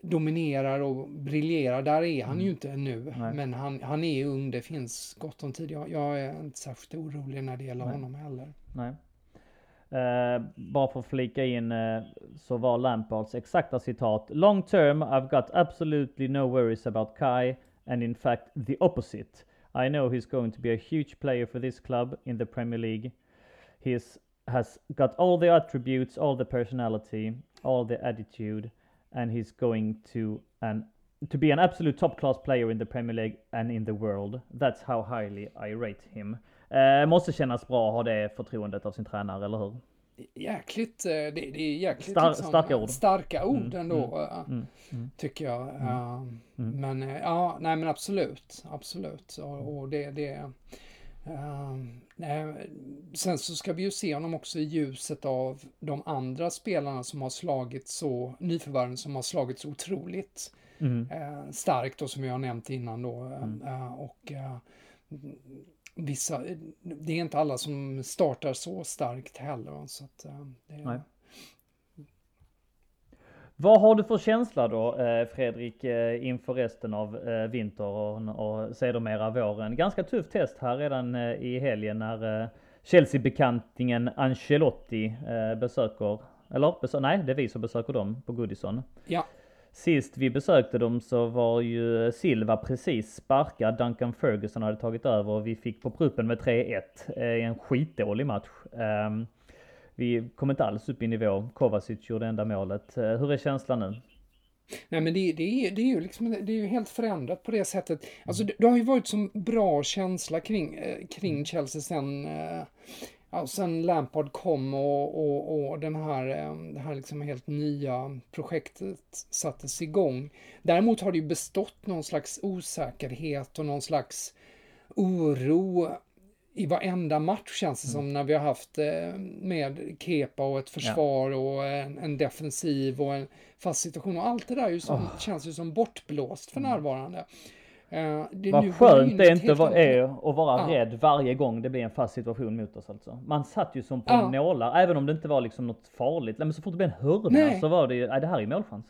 dominerar och briljerar, där är han ju inte nu. Mm. Nej. Men han, han är ung, det finns gott om tid. Jag, jag är inte särskilt orolig när det gäller Nej. honom heller. Nej. Eh, bara för att flika in eh, så var Lampards exakta citat Long term I've got absolutely no worries about Kai and in fact the opposite. I know he's going to be a huge player for this club in the Premier League. He's has got all the attributes, all the personality, all the attitude and he's going to an to be an absolute top class player in the Premier League and in the world. That's how highly I rate him. Eh, måste kännas bra att ha det förtroendet av sin tränare, eller hur? Jäkligt, det, det är jäkligt Star, liksom, starka ord. Starka ord Mm, ändå, Mm, mm, tycker jag. Mm. Mm. Men eh, ja, nej men absolut, absolut. Och, och det, det nej, sen så ska vi ju se honom också i ljuset av de andra spelarna som har slagit så, nyförvärven som har slagit så otroligt mm. eh, starkt och som jag har nämnt innan då. eh, Mm. eh, och eh, vissa, det är inte alla som startar så starkt heller. Så att, eh, det, Nej. Vad har du för känsla då, eh, Fredrik, eh, inför resten av eh, vinter och, sedermera våren? Ganska tufft test här redan i helgen när Chelsea-bekantingen Ancelotti besöker, eller besö nej, det är vi som besöker dem på Goodison. Ja. Sist vi besökte dem så var ju Silva precis sparkad, Duncan Ferguson hade tagit över och vi fick på pruppen med 3-1 eh, i en skitdålig match. Ehm, vi kom inte alls upp i nivå. Kovacic gjorde enda målet. Eh, Hur är känslan nu? Nej men det, det, är, det är ju liksom, det är ju helt förändrat på det sättet. Alltså det, det har ju varit så bra känsla kring, eh, kring Chelsea sen, eh, ja, sen Lampard kom och, och, och den här, eh, det här liksom helt nya projektet sattes igång. Däremot har det ju bestått någon slags osäkerhet och någon slags oro i varenda match känns det som när vi har haft eh, med Kepa och ett försvar och en, en defensiv och en fast situation och allt det där är ju som, Oh. känns ju som bortblåst för närvarande. Eh, det, Vad skönt det inte helt va- annat- är att vara Ja. rädd varje gång det blir en fast situation mot oss alltså. Man satt ju som på Ja. nålar, även om det inte var liksom något farligt. Men så fort det blev en hörna Nej. så var det ju, det här är ju målchans.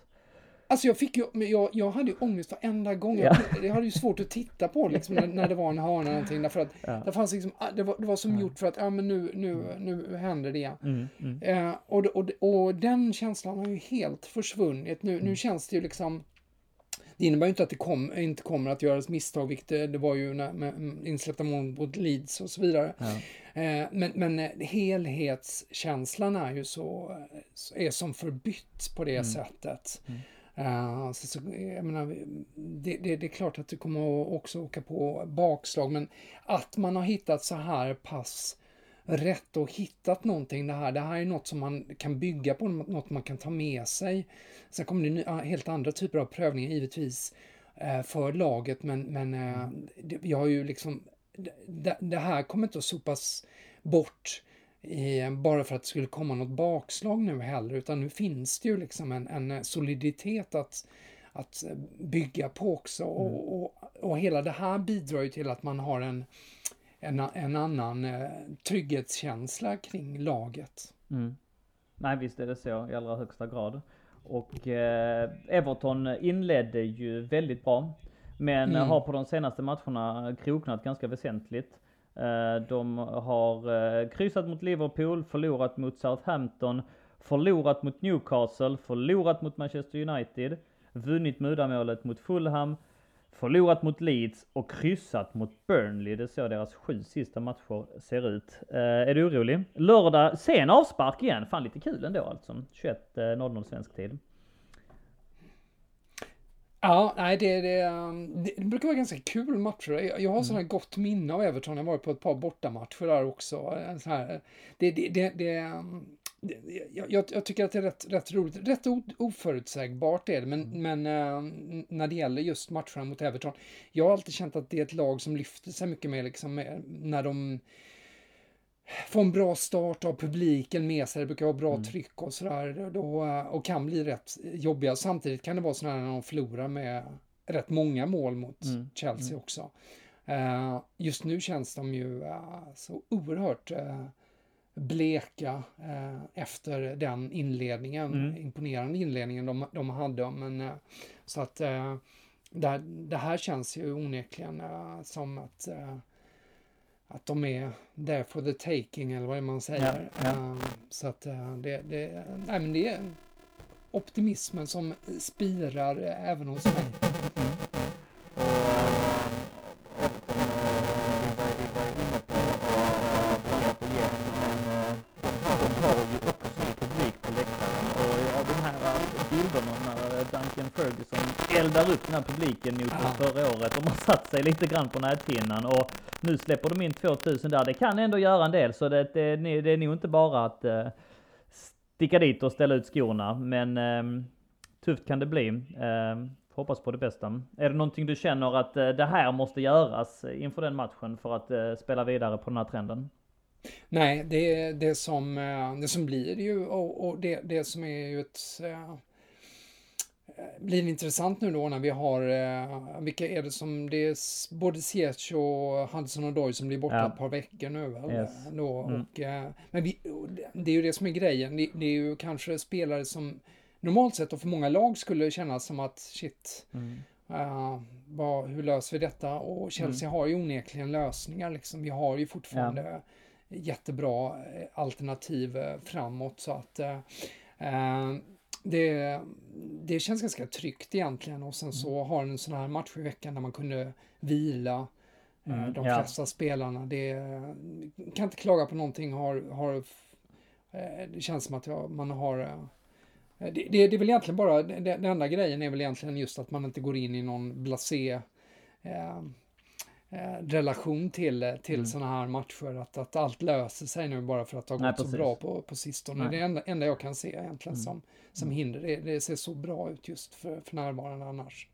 Alltså jag fick ju, jag, jag hade ju ångest varenda gång. Jag, jag hade ju svårt att titta på liksom, när, när det var en hörna eller någonting. Därför att Ja. det, fanns liksom, det, var, det var som gjort för att, ja men nu, nu, nu händer det. Mm, mm. Eh, och, och, och den känslan har ju helt försvunnit. Nu, nu känns det ju liksom det innebär ju inte att det kom, inte kommer att göras misstag, vilket det, det var ju när, med insläppta mål mot Leeds och så vidare. Ja. Eh, men, men eh, helhetskänslan är ju så, är som förbytt på det Mm. sättet. Eh, så, så, jag menar, det, det, det är klart att du kommer också åka på bakslag, men att man har hittat så här pass rätt och hittat någonting det här. Det här är något som man kan bygga på, något man kan ta med sig. Sen kommer det ja, helt andra typer av prövningar givetvis eh, för laget, men, men eh, det, vi har ju liksom det, det här kommer inte att sopas bort i, bara för att det skulle komma något bakslag nu heller, utan nu finns det ju liksom en, en soliditet att, att bygga på också. Och, och, och hela det här bidrar ju till att man har en, en, en annan eh, trygghetskänsla kring laget. Mm. Nej visst är det så i allra högsta grad. Och eh, Everton inledde ju väldigt bra. Men Mm. har på de senaste matcherna kroknat ganska väsentligt. Eh, de har eh, kryssat mot Liverpool, förlorat mot Southampton, förlorat mot Newcastle, förlorat mot Manchester United, vunnit med uddamålet mot Fulham, förlorat mot Leeds och kryssat mot Burnley. Det är så deras sju sista matcher ser ut. Eh, är du orolig? Lördag, sen avspark igen. Fan lite kul ändå alltså. 21.00 svensk tid. Ja, nej, det, det, um, det, det brukar vara ganska kul matcher. Jag, jag har Mm. sådana gott minne av Everton. Jag har varit på ett par bortamatcher där också. En sån här, det, det, det, det jag, jag, jag tycker att det är rätt, rätt roligt. Rätt oförutsägbart är det, men, Mm. men um, när det gäller just matcherna mot Everton. Jag har alltid känt att det är ett lag som lyfter sig mycket mer liksom, med- när de får en bra start av publiken med sig, det brukar vara bra tryck och sådär, då, eh, och kan bli rätt jobbiga. Samtidigt kan det vara sådär när de förlorar med rätt många mål mot Mm, Chelsea också. Eh, just nu känns de ju eh, så oerhört eh, bleka eh, efter den inledningen, Mm. imponerande inledningen de, de hade. Men, eh, så att eh, det, här- det här känns ju onekligen eh, som att eh, att de är there for the taking eller vad man säger. Ja, ja. Eh, Så att det, det, nej, men det är optimismen som spirar även hos mig. bilderna den här publiken mot Ja. förra året. De har satt sig lite grann på näthinnan och nu släpper de in 2000 där. Det kan ändå göra en del, så det, det, det är nog inte bara att uh, sticka dit och ställa ut skorna. Men uh, tufft kan det bli. Uh, hoppas på det bästa. Är det någonting du känner att eh, det här måste göras inför den matchen för att eh, spela vidare på den här trenden? Nej, det, det, som, det som blir ju och, och det, det som är ju ett blir intressant nu då när vi har, eh, vilka är det som, det är både Ziyech och Hudson och Doy som blir borta Ja. ett par veckor nu väl? Yes. Då, Mm. och, eh, men vi, det- är ju det som är grejen, det, det är ju kanske spelare som normalt sett och för många lag skulle kännas som att shit, eh, vad, hur löser vi detta? Och Chelsea har ju onekligen lösningar liksom. Vi har ju fortfarande jättebra eh, alternativ eh, framåt så att eh, eh, det, det känns ganska tryggt egentligen och sen så har en sån här match i veckan där man kunde vila eh, Mm, de ja. flesta spelarna. Det kan inte klaga på någonting. Har, har, eh, det känns som att jag, man har eh, det, det, det är väl egentligen bara, det, den enda grejen är väl egentligen just att man inte går in i någon blasé eh, relation till, eh, till Mm. sådana här matcher. Att, att allt löser sig nu bara för att det har Nej, gått så precis. bra på, på sistone. Nej. Det är det enda, enda jag kan se egentligen Mm. som, som hinder. Det, det ser så bra ut just för, för närvarande annars.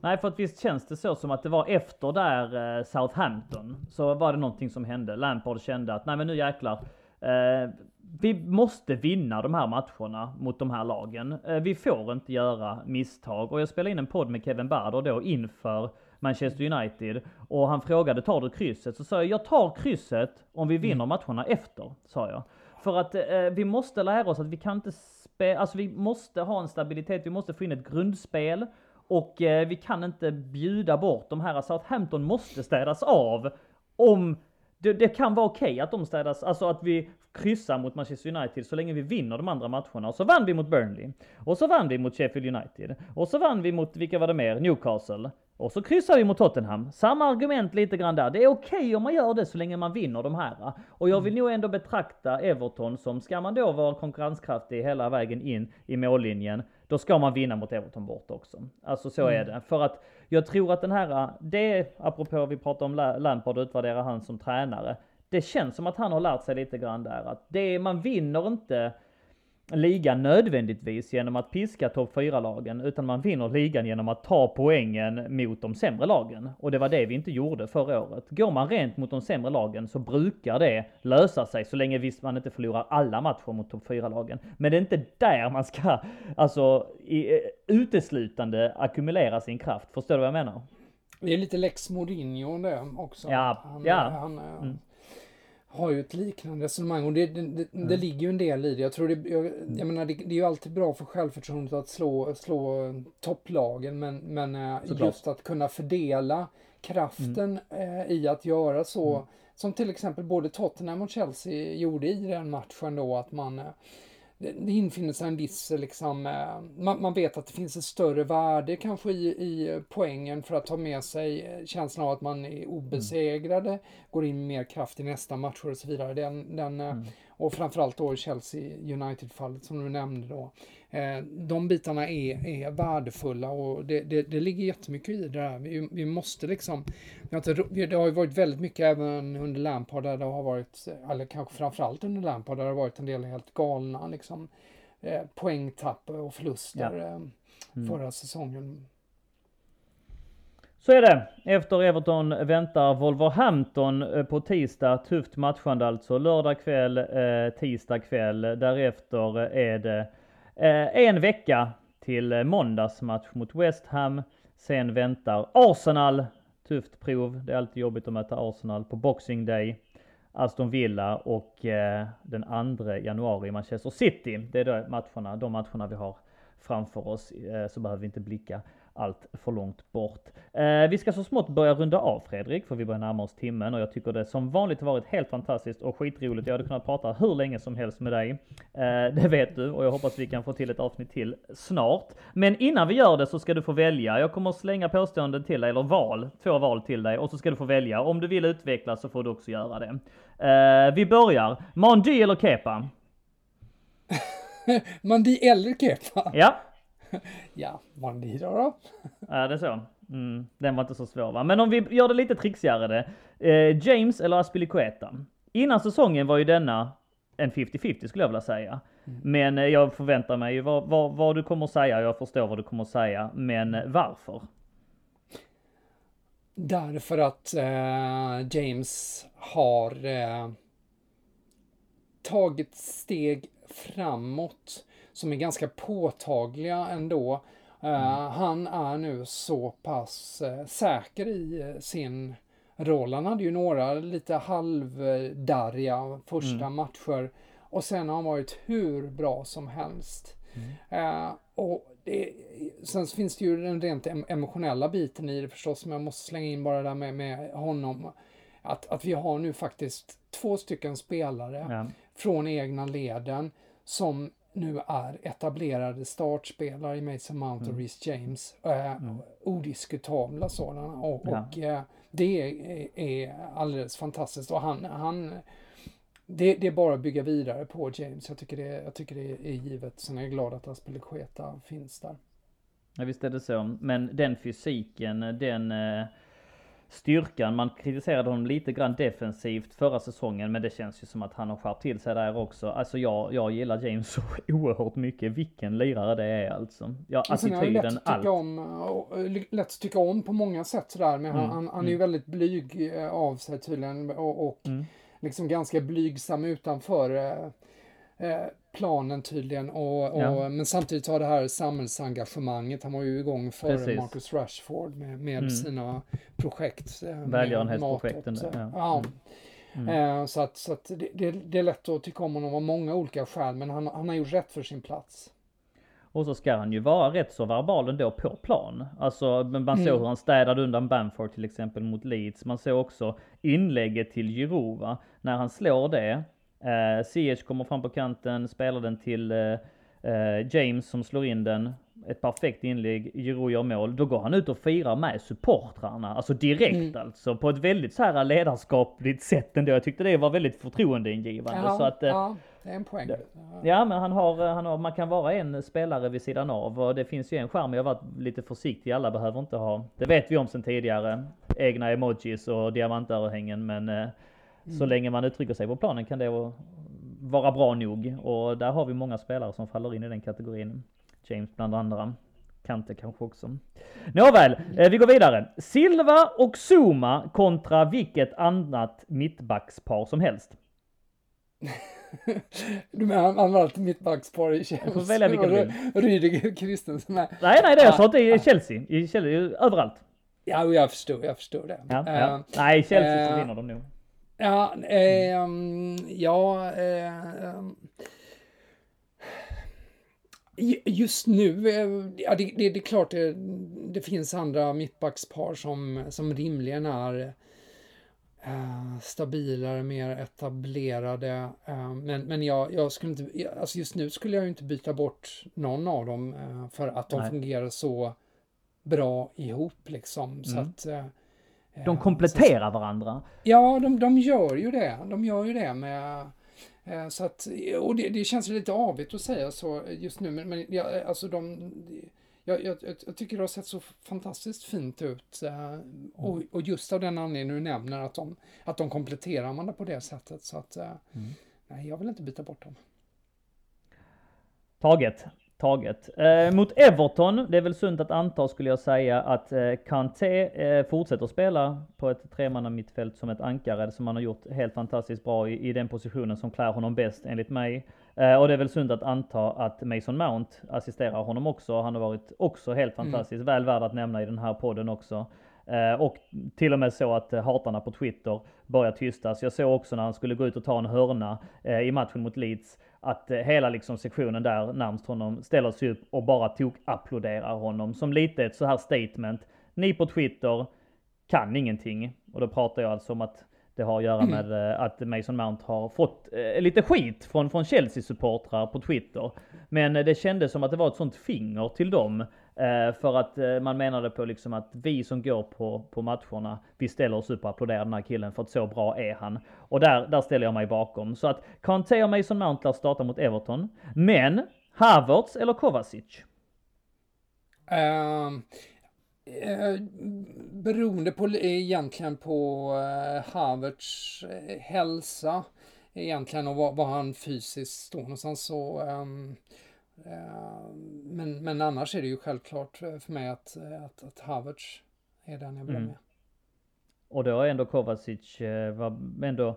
Nej, för att visst känns det så som att det var efter där eh, Southampton så var det någonting som hände. Lampard kände att nej men nu jäklar. Eh, vi måste vinna de här matcherna mot de här lagen. Eh, vi får inte göra misstag. Och jag spelade in en podd med Kevin Barder då inför Manchester United. Och han frågade, tar du krysset? Så sa jag, jag tar krysset om vi vinner matcherna efter, sa jag. För att eh, vi måste lära oss att vi kan inte spela, alltså vi måste ha en stabilitet, vi måste få in ett grundspel. Och eh, vi kan inte bjuda bort de här, Southampton måste städas av. Om det, det kan vara okej att de städas, alltså att vi kryssar mot Manchester United så länge vi vinner de andra matcherna. Och så vann vi mot Burnley. Och så vann vi mot Sheffield United. Och så vann vi mot, vilka var det mer? Newcastle. Och så kryssar vi mot Tottenham. Samma argument lite grann där. Det är okej om man gör det så länge man vinner de här. Och jag vill nog ändå betrakta Everton som, ska man då vara konkurrenskraftig hela vägen in i mållinjen, då ska man vinna mot Everton bort också. Alltså så är det. För att jag tror att den här, det, apropå vi pratar om La- Lampard och utvärdera han som tränare. Det känns som att han har lärt sig lite grann där att det, man vinner inte ligan nödvändigtvis genom att piska topp 4-lagen, utan man vinner ligan genom att ta poängen mot de sämre lagen. Och det var det vi inte gjorde förra året. Går man rent mot de sämre lagen så brukar det lösa sig, så länge visst man inte förlorar alla matcher mot topp 4-lagen. Men det är inte där man ska, alltså, i, eh, uteslutande ackumulera sin kraft. Förstår du vad jag menar? Det är lite Lex Mourinho det också. Ja, han, ja. han eh, Mm. Har ju ett liknande resonemang. Och det, det, det, det ligger ju en del i det. Jag tror det, jag, jag menar, det, är ju alltid bra för självförtroendet att slå, slå topplagen men, men eh, Såklart. just att kunna fördela kraften eh, i att göra så. Som till exempel både Tottenham och Chelsea gjorde i den matchen då att man eh, det infinner sig en viss, liksom, eh, man, man vet att det finns ett större värde kanske i, i poängen för att ta med sig eh, känslan av att man är obesegrade, går in med mer kraft i nästa match och så vidare. Den, den, eh, Och framförallt då Chelsea United-fallet som du nämnde då. Eh, de bitarna är, är värdefulla och det, det, det ligger jättemycket i det där. Vi, vi måste liksom, det har ju varit väldigt mycket även under Lampard där det har varit, eller kanske framförallt under Lampard där det har varit en del helt galna liksom, eh, poängtapp och förluster eh, förra säsongen. Så är det. Efter Everton väntar Wolverhampton på tisdag. Tufft matchande alltså. Lördag kväll, tisdag kväll. Därefter är det Eh, en vecka till eh, måndagsmatch mot West Ham. Sen väntar Arsenal. Tufft prov. Det är alltid jobbigt att möta Arsenal på Boxing Day. Aston Villa och eh, den 2 januari Manchester City. Det är de matcherna, de matcherna vi har framför oss. Eh, så behöver vi inte blicka allt för långt bort. Eh, vi ska så smått börja runda av Fredrik, för vi börjar närma oss timmen och jag tycker det som vanligt har varit helt fantastiskt och skitroligt. Jag hade kunnat prata hur länge som helst med dig. Eh, det vet du och jag hoppas vi kan få till ett avsnitt till snart. Men innan vi gör det så ska du få välja. Jag kommer slänga påståenden till dig, eller val, två val till dig och så ska du få välja. Om du vill utveckla så får du också göra det. Eh, vi börjar. Mandy eller Kepa? (laughs) Mandi eller Kepa? Ja, Ja, Mandi då. då. Ja, det är så. Mm, den var inte så svår va? Men om vi gör det lite trixigare. Eh, James eller Aspilicueta? Innan säsongen var ju denna en 50-50 skulle jag vilja säga. Men eh, jag förväntar mig ju vad, vad, vad du kommer att säga. Jag förstår vad du kommer att säga. Men eh, varför? Därför att eh, James har eh, tagit steg framåt som är ganska påtagliga ändå. Eh, Han är nu så pass eh, säker i eh, sin roll. Han hade ju några lite halvdarriga första matcher och sen har han varit hur bra som helst. Eh, och det, sen finns det ju den rent em- emotionella biten i det förstås, som jag måste slänga in bara där med, med honom. Att, att vi har nu faktiskt två stycken spelare Ja. från egna leden som nu är etablerade startspelare i Mason Mount och Reece James. Eh, Odiskutabla sådana. Och, Ja. och eh, det är, är alldeles fantastiskt. Och han, han det, det är bara att bygga vidare på James. Jag tycker det, jag tycker det är givet. Sen är jag glad att Aspelekueta finns där. Ja, visst är det så. Men den fysiken, den eh, styrkan. Man kritiserade honom lite grann defensivt förra säsongen. Men det känns ju som att han har skärpt till sig där också. Alltså jag, jag gillar James så (laughs) oerhört mycket. Vilken lirare det är alltså. Ja, lätt attityden, att tycka allt. om, och, och, lätt att tycka om på många sätt sådär. Men han, Mm, han, han är ju väldigt blyg eh, av sig tydligen. Och, och Mm. liksom ganska blygsam utanför eh, eh, planen tydligen. Och, och, Ja. Men samtidigt har det här samhällsengagemanget. Han var ju igång före Precis. Marcus Rashford med, med Mm. sina projekt. eh, Välgörenhetsprojekten, ja. ja. Mm. Eh, Så att, så att det, det, det är lätt att tycka om honom av många olika skäl. Men han, han har gjort rätt för sin plats. Och så ska han ju vara rätt så verbal ändå på plan. Alltså man såg Mm. hur han städade undan Bamford till exempel mot Leeds. Man såg också inlägget till Jirova. När han slår det. Eh, Ziyech kommer fram på kanten, spelar den till eh, eh, James som slår in den. Ett perfekt inlägg, Giroud gör mål. Då går han ut och firar med supportrarna. Alltså direkt Mm. alltså. På ett väldigt så här ledarskapligt sätt ändå. Jag tyckte det var väldigt förtroendeingivande. så att, eh, ja, det är en poäng. Ja. Ja, men han har, han har, man kan vara en spelare vid sidan av och det finns ju en skärm. Jag har varit lite försiktig. Alla behöver inte ha, det vet vi om sedan tidigare, egna emojis och diamantörhängen. Men så länge man uttrycker sig på planen kan det vara- bra nog. Och där har vi många spelare som faller in i den kategorin. James bland andra. Kante kanske också. Nåväl, eh, vi går vidare. Silva och Zuma kontra vilket annat mittbackspar som helst. (laughs) Du menar alltid mittbackspar i Chelsea? får välja du vill. Och Rydiger med. Nej, nej, det jag Ja. sa inte i Chelsea. I Chelsea, överallt. Ja, och jag förstår, jag förstår det. Ja, Eh, ja. Nej, Chelsea så eh, vinner de nog. Ja, ehm, ja, ehm, ju- just nu, eh, ja, det, det, det är klart det, det finns andra mittbackspar som, som rimligen är eh, stabilare, mer etablerade. eh, men men jag, jag skulle inte, alltså just nu skulle jag inte byta bort någon av dem eh, för att de Nej. fungerar så bra ihop liksom. Så Mm. att, eh, De eh, kompletterar varandra. Ja, de, de gör ju det. De gör ju det med... eh, Så att, och det, det känns lite avigt att säga så just nu, men, men ja, alltså de... Jag, jag, jag tycker det har sett så fantastiskt fint ut. eh, Och, och just av den anledningen du nämner att de, att de kompletterar varandra på det sättet. Så att, eh, nej, jag vill inte byta bort dem. Taget. Taget. Eh, mot Everton, det är väl sunt att anta skulle jag säga att eh, Kanté eh, fortsätter spela på ett tremanna mittfält som ett ankare som han har gjort helt fantastiskt bra i, i den positionen som klär honom bäst enligt mig. Eh, och det är väl sunt att anta att Mason Mount assisterar honom också. Han har varit också helt fantastiskt väl värd att nämna i den här podden också. Eh, och till och med så att eh, hatarna på Twitter börjar tystas. Jag såg också när han skulle gå ut och ta en hörna eh, i matchen mot Leeds att eh, hela liksom sektionen där närmst honom ställer sig upp och bara tog applåderar honom som lite ett så här statement. Ni på Twitter kan ingenting och då pratar jag alltså om att det har att göra Mm. med eh, att Mason Mount har fått eh, lite skit från, från Chelsea-supportrar på Twitter. Men eh, det kändes som att det var ett sånt finger till dem. Eh, för att eh, man menade på liksom att vi som går på, på matcherna, vi ställer oss upp och applåderar den här killen för att så bra är han. Och där, där ställer jag mig bakom. Så att Kanté och Mason Mount lär starta mot Everton. Men Havertz eller Kovacic? Um... eh, beroende på egentligen på eh, Havertz eh, hälsa egentligen och var, var han fysiskt står någonstans så ehm, men, men annars är det ju självklart eh, för mig att, eh, att, att Havertz är den jag börjar Mm. med. Och då är ändå Kovacic eh, var ändå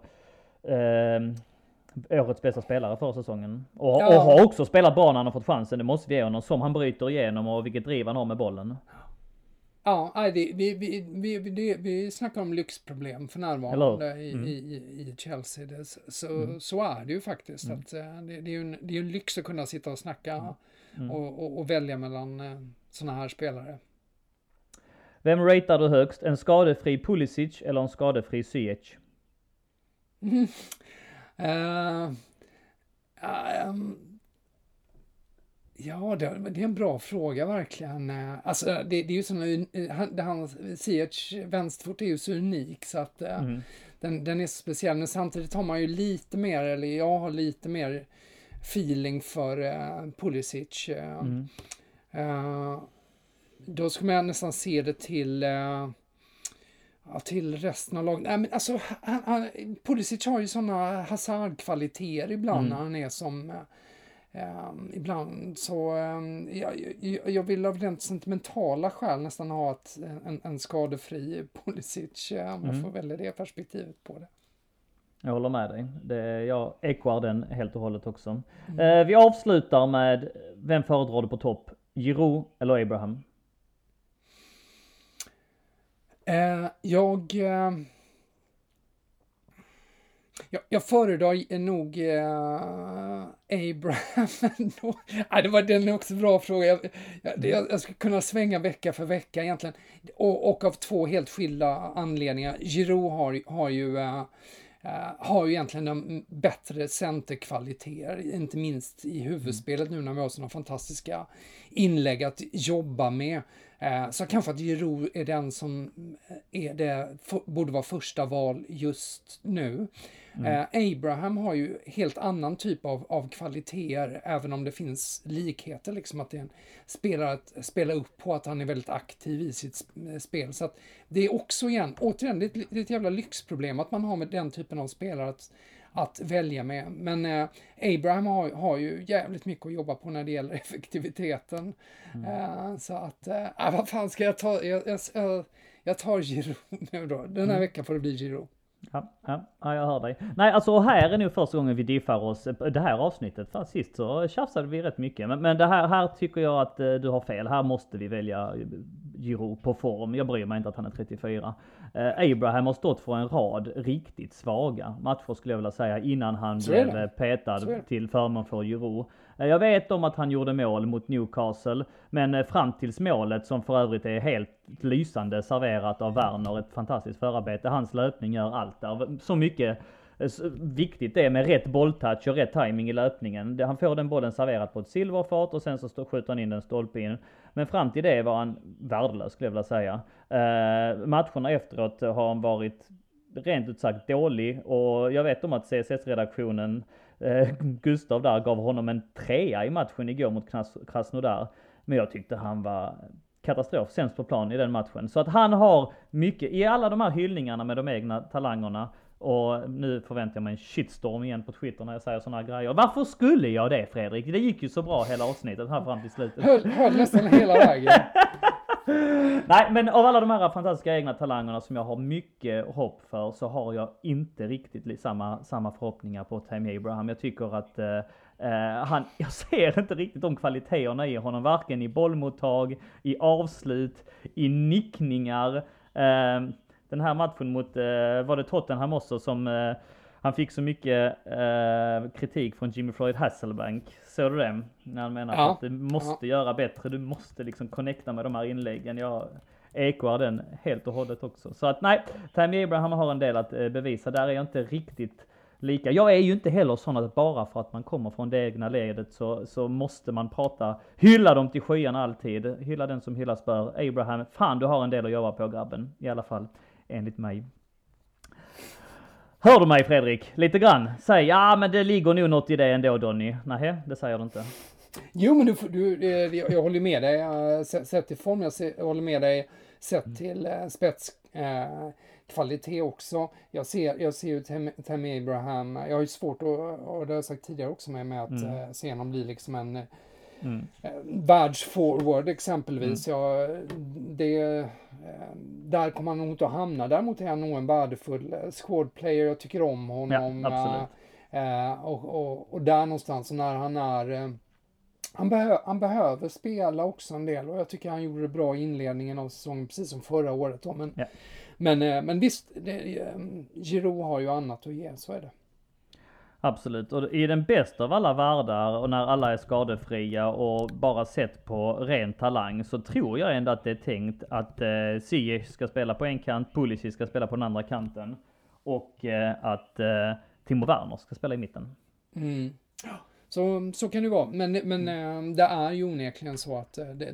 eh, årets bästa spelare förra säsongen. Och, Ja. och har också spelat bra när han har fått chansen. Det måste vi ge honom. Som han bryter igenom och vilket driv han har med bollen. Ja, det, vi, vi, vi, vi, det, vi snackar om lyxproblem för närvarande i, Mm. i, i, Chelsea. Det, så, så är det ju faktiskt. Mm. Att, eh, det, det, är ju en, det är en lyx att kunna sitta och snacka Mm. och, och, och välja mellan eh, sådana här spelare. Vem ratear du högst? En skadefri Pulisic eller en skadefri Ziyech? (laughs) Eh, ehm, ja, det, det är en bra fråga verkligen. Eh, Alltså, det, det är ju sån, eh, han, han, Ziyech vänsterfot är ju så unik så att eh, Mm. den, den är speciell. Men samtidigt har man ju lite mer, eller jag har lite mer feeling för uh, Pulisic. Mm. Eh, då skulle man nästan se det till, eh, ja, till resten av laget. Nej, men alltså, han, han, Pulisic har ju sådana Hazard-kvaliteter ibland Mm. när han är som eh, eh, ibland så, eh, jag, jag, jag vill av rent sentimentala skäl nästan ha ett, en, en skadefri (laughs) Pulisic, eh, om jag Mm. får välja det perspektivet på det. Jag håller med dig. Det, jag equar den helt och hållet också. Eh, vi avslutar med, vem föredrar du på topp? Giroud eller Abraham? Eh, jag, eh, jag... Jag föredrar nog eh, Abraham (laughs) ändå. Det var den är också bra fråga. Jag, jag, jag, jag skulle kunna svänga vecka för vecka egentligen. Och, och av två helt skilda anledningar. Giroud har, har ju eh, eh, har ju egentligen en bättre centerkvaliteter, inte minst i huvudspelet nu när vi har sådana fantastiska inlägg att jobba med. Eh, Så kanske att Giroud är den som är det, borde vara första val just nu. Eh, Abraham har ju helt annan typ av, av kvaliteter, även om det finns likheter, liksom att det är en spelare att spela upp på, att han är väldigt aktiv i sitt sp- spel. Så att det är också igen, återigen, det är ett, det är ett jävla lyxproblem att man har med den typen av spelare att, att välja med. Men eh, Abraham har, har ju jävligt mycket att jobba på när det gäller (laughs) effektiviteten. Eh, så att, eh, äh, vad fan ska jag ta? Jag, jag, jag, tar Giroud nu då. Den här veckan får det bli Giroud. Ja, ja, ja, jag hör dig. Nej, alltså här är nog första gången vi diffar oss. Det här avsnittet, för sist så tjafsade vi rätt mycket. Men, men det här, här tycker jag att eh, du har fel. Här måste vi välja Giroud på form. Jag bryr mig inte att han är 34. Eh, Abraham har stått för en rad riktigt svaga matcher skulle jag vilja säga innan han blev eh, petad till förmån för Giroud. Eh, jag vet om att han gjorde mål mot Newcastle, men eh, fram tills målet som för övrigt är helt lysande serverat av Werner, ett fantastiskt förarbete. Hans löpning gör allt där. Så mycket eh, viktigt det är med rätt bolltouch och rätt timing i löpningen. Han får den bollen serverat på ett silverfat och sen så skjuter han in den stolpe in. Men fram till det var han värdelös skulle jag vilja säga. Eh, matcherna efteråt har han varit rent ut sagt dålig och jag vet om att CSS-redaktionen eh, Gustav där gav honom en trea i matchen igår mot Kras- Krasnodar. Men jag tyckte han var katastrof, sämst på plan i den matchen. Så att han har mycket, i alla de här hyllningarna med de egna talangerna och nu förväntar jag mig en shitstorm igen på Twitter när jag säger sådana här grejer. Varför skulle jag det Fredrik? Det gick ju så bra hela avsnittet här fram till slutet. Höll, höll nästan hela vägen. (laughs) (laughs) Nej, men av alla de här fantastiska egna talangerna som jag har mycket hopp för så har jag inte riktigt samma, samma förhoppningar på Tammy Abraham. Jag tycker att eh, eh, han, (laughs) jag ser inte riktigt de kvaliteterna i honom, varken i bollmottag, i avslut, i nickningar. Eh, den här matchen mot, eh, var det Tottenham också som eh, han fick så mycket eh, kritik från Jimmy Floyd Hasselbank. Såg du det? När han menar Ja. att du måste göra bättre, du måste liksom connecta med de här inläggen. Jag, ekar den helt och hållet också. Så att nej, Tammy Abraham har en del att eh, bevisa. Där är jag inte riktigt lika. Jag är ju inte heller sån att bara för att man kommer från det egna ledet så, så måste man prata, hylla dem till skyarna alltid. Hylla den som hyllas bör. Abraham, fan du har en del att jobba på grabben. I alla fall enligt mig. Hör du mig Fredrik? Lite grann? Säg ja men det ligger nog något i det ändå Donny. Nej, det säger du inte. Jo men du, du jag, jag håller med dig sett till form, jag, håller med dig sett till äh, spets. Äh, kvalitet också. Jag ser, jag ser ju Tammy Abraham, jag har ju svårt att, och det har jag sagt tidigare också med, med att mm. uh, se honom bli liksom en mm. världsforward exempelvis. Mm. Ja, det, uh, där kommer han nog inte att hamna. Däremot är han nog en värdefull squad player. Jag tycker om honom. Ja, uh, och, och, och, där någonstans när han är han, behö han behöver spela också en del och jag tycker han gjorde det bra i inledningen av säsongen, precis som förra året. Då, men, ja. Men, eh, men visst, det, eh, Giroud har ju annat att ge, så är det. Absolut, och i den bästa av alla världar och när alla är skadefria och bara sett på ren talang så tror jag ändå att det är tänkt att eh, Ziyech ska spela på en kant, Pulisic ska spela på den andra kanten och eh, att eh, Timo Werner ska spela i mitten. Mm. Så, så kan det vara, men, men eh, det är ju onekligen så att, eh, det,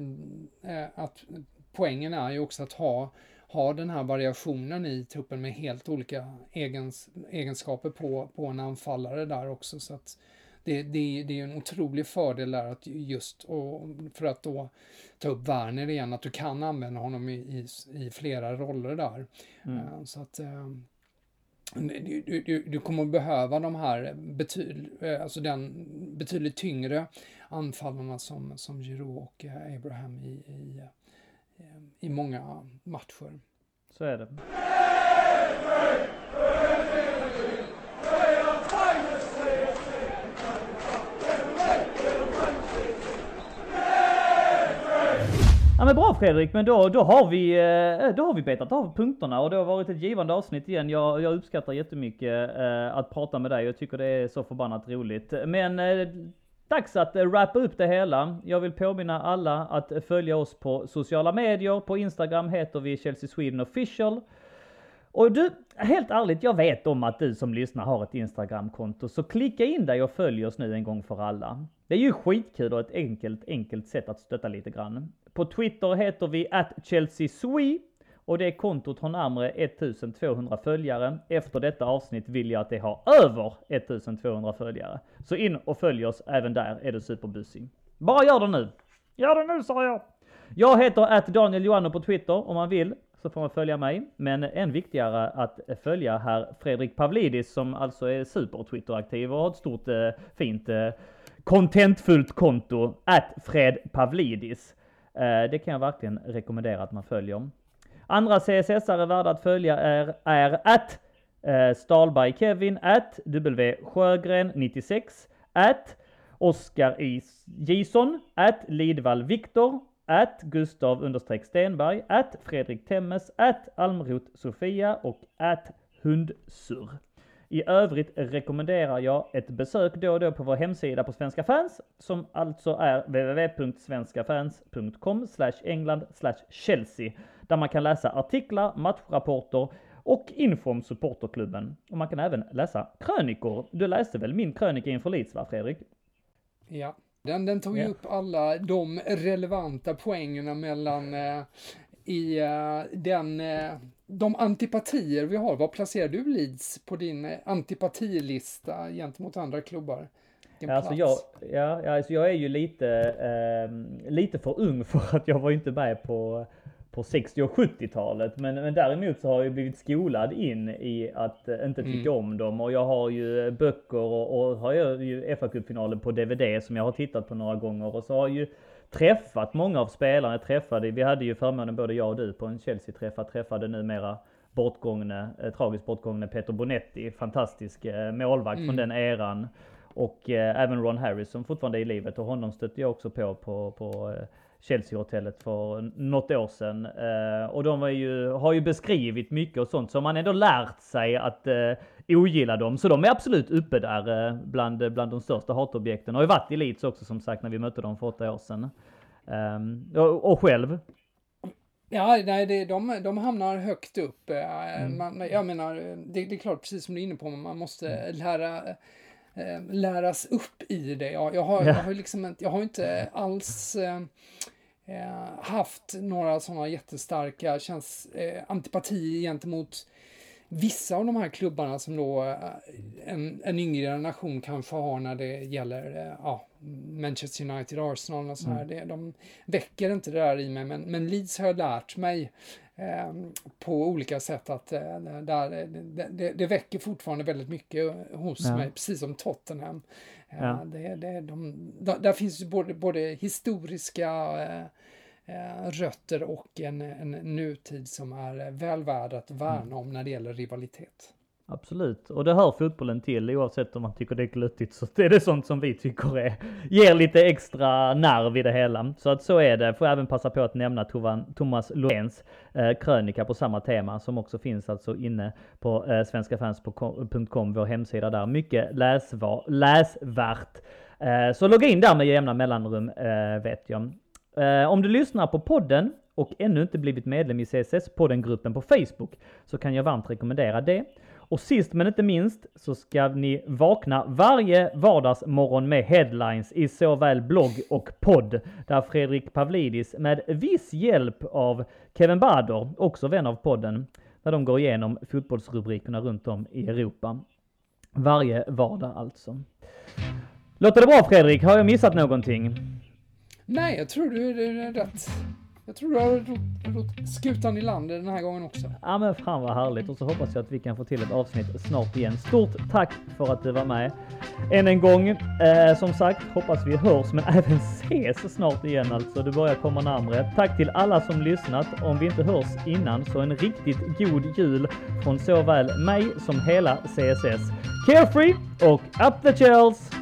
att poängen är ju också att ha har den här variationen i truppen med helt olika egens, egenskaper på, på en anfallare där också. Så att det, det, det är en otrolig fördel där att just, och för att då ta upp Werner igen, att du kan använda honom i, i, i flera roller där. Mm. Uh, så att uh, du, du, du, kommer att behöva de här betyd, uh, alltså den betydligt tyngre anfallarna som, som Giroud och Abraham i, i Ehm, i många matcher. Så är det. Ja men bra Fredrik, men då, då, har vi, eh, då har vi betat av punkterna och det har varit ett givande avsnitt igen. Jag, jag uppskattar jättemycket eh, att prata med dig. Jag tycker det är så förbannat roligt. Men eh, Dags att eh, wrappa upp det hela. Jag vill påminna alla att eh, följa oss på sociala medier. På Instagram heter vi Chelsea Sweden Official. Och du, helt ärligt, jag vet om att du som lyssnar har ett Instagramkonto, så klicka in dig och följ oss nu en gång för alla. Det är ju skitkul och ett enkelt, enkelt sätt att stötta lite grann. På Twitter heter vi att Chelsea Swe och det kontot har närmare 1200 följare. Efter detta avsnitt vill jag att det har över 1200 följare. Så in och följ oss även där är du superbusig. Bara gör det nu! Gör det nu sa jag! Jag heter att Daniel Joanno på Twitter om man vill så får man följa mig. Men än viktigare att följa herr Fredrik Pavlidis som alltså är super Twitter-aktiv och har ett stort eh, fint eh, contentfullt konto. Att Fred Pavlidis. Eh, det kan jag verkligen rekommendera att man följer. Andra CSS-are värda att följa är, är att eh, Stalberg Kevin, att W Sjögren 96, att Oskar I. Gison, att Lidvall Viktor, att Gustav understreck Stenberg, att Fredrik Temmes, att Almroth, Sofia och att Hundsur. I övrigt rekommenderar jag ett besök då och då på vår hemsida på Svenska fans, som alltså är www.svenskafans.com England Chelsea, där man kan läsa artiklar, matchrapporter och info om supporterklubben. Och man kan även läsa krönikor. Du läste väl min krönika inför Leeds va, Fredrik? Ja, den, den tog ju ja. upp alla de relevanta poängerna mellan eh, i uh, den, uh, de antipatier vi har. Vad placerar du Leeds på din uh, antipatilista gentemot andra klubbar? alltså jag, ja, alltså jag är ju lite, eh, lite för ung för att jag var inte med på, på 60 och 70-talet. Men, men däremot så har jag blivit skolad in i att inte tycka mm. om dem. Och jag har ju böcker och, och har ju fa Cup-finalen på DVD som jag har tittat på några gånger. Och så har ju träffat många av spelarna. Jag träffade, vi hade ju förmånen både jag och du på en Chelsea-träff att träffade numera bortgångne, eh, tragiskt bortgångne Peter Bonetti. Fantastisk eh, målvakt mm. från den eran. Och eh, även Ron Harris som fortfarande är i livet och honom stötte jag också på på, på eh, Chelsea-hotellet för något år sedan. Eh, och de ju, har ju beskrivit mycket och sånt, så man ändå lärt sig att eh, ogilla dem. Så de är absolut uppe där eh, bland, bland de största hatobjekten. Har ju varit i Leeds också som sagt när vi mötte dem för åtta år sedan. Um, och, och själv? Ja, nej, det, de, de hamnar högt upp. Eh, Mm. Man, jag menar, det, det är klart, precis som du är inne på, man måste lära, eh, läras upp i det. Jag, jag, har, Ja. jag har liksom jag har inte alls eh, eh, haft några sådana jättestarka känns, eh, antipati gentemot vissa av de här klubbarna som då eh, en, en yngre generation kanske har när det gäller eh, ja, Manchester United, Arsenal och så här. Det, de väcker inte det där i mig, men, men Leeds har jag lärt mig på olika sätt att eh, där, det, det, det väcker fortfarande väldigt mycket hos Ja. mig, precis som Tottenham. Eh, Ja. det, det, de, där, finns både, både historiska eh, eh, rötter och en, en nutid som är eh, väl värd att värna om när det gäller rivalitet. Absolut, och det hör fotbollen till oavsett om man tycker det är gluttigt så det är det sånt som vi tycker är, ger lite extra nerv i det hela. Så att så är det. Får jag även passa på att nämna Tovan, Thomas Loréns eh, krönika på samma tema som också finns alltså inne på eh, svenskafans.com, vår hemsida där. Mycket läsvar, läsvärt. Eh, så logga in där med jämna mellanrum eh, vet jag. Eh, om du lyssnar på podden och ännu inte blivit medlem i CSS-podden-gruppen på Facebook så kan jag varmt rekommendera det. Och sist men inte minst så ska ni vakna varje vardagsmorgon med headlines i såväl blogg och podd där Fredrik Pavlidis med viss hjälp av Kevin Bader, också vän av podden, när de går igenom fotbollsrubrikerna runt om i Europa. Varje vardag alltså. Låter det bra Fredrik? Har jag missat någonting? Nej, jag tror du är, rätt. Jag tror du har rott, skutan i land den här gången också. Ja men fan vad härligt och så hoppas jag att vi kan få till ett avsnitt snart igen. Stort tack för att du var med. Än en gång, eh, som sagt, hoppas vi hörs men (laughs) även ses snart igen alltså. Du börjar komma närmre. Tack till alla som lyssnat. Om vi inte hörs innan så en riktigt god jul från såväl mig som hela CSS. Carefree och up the chills!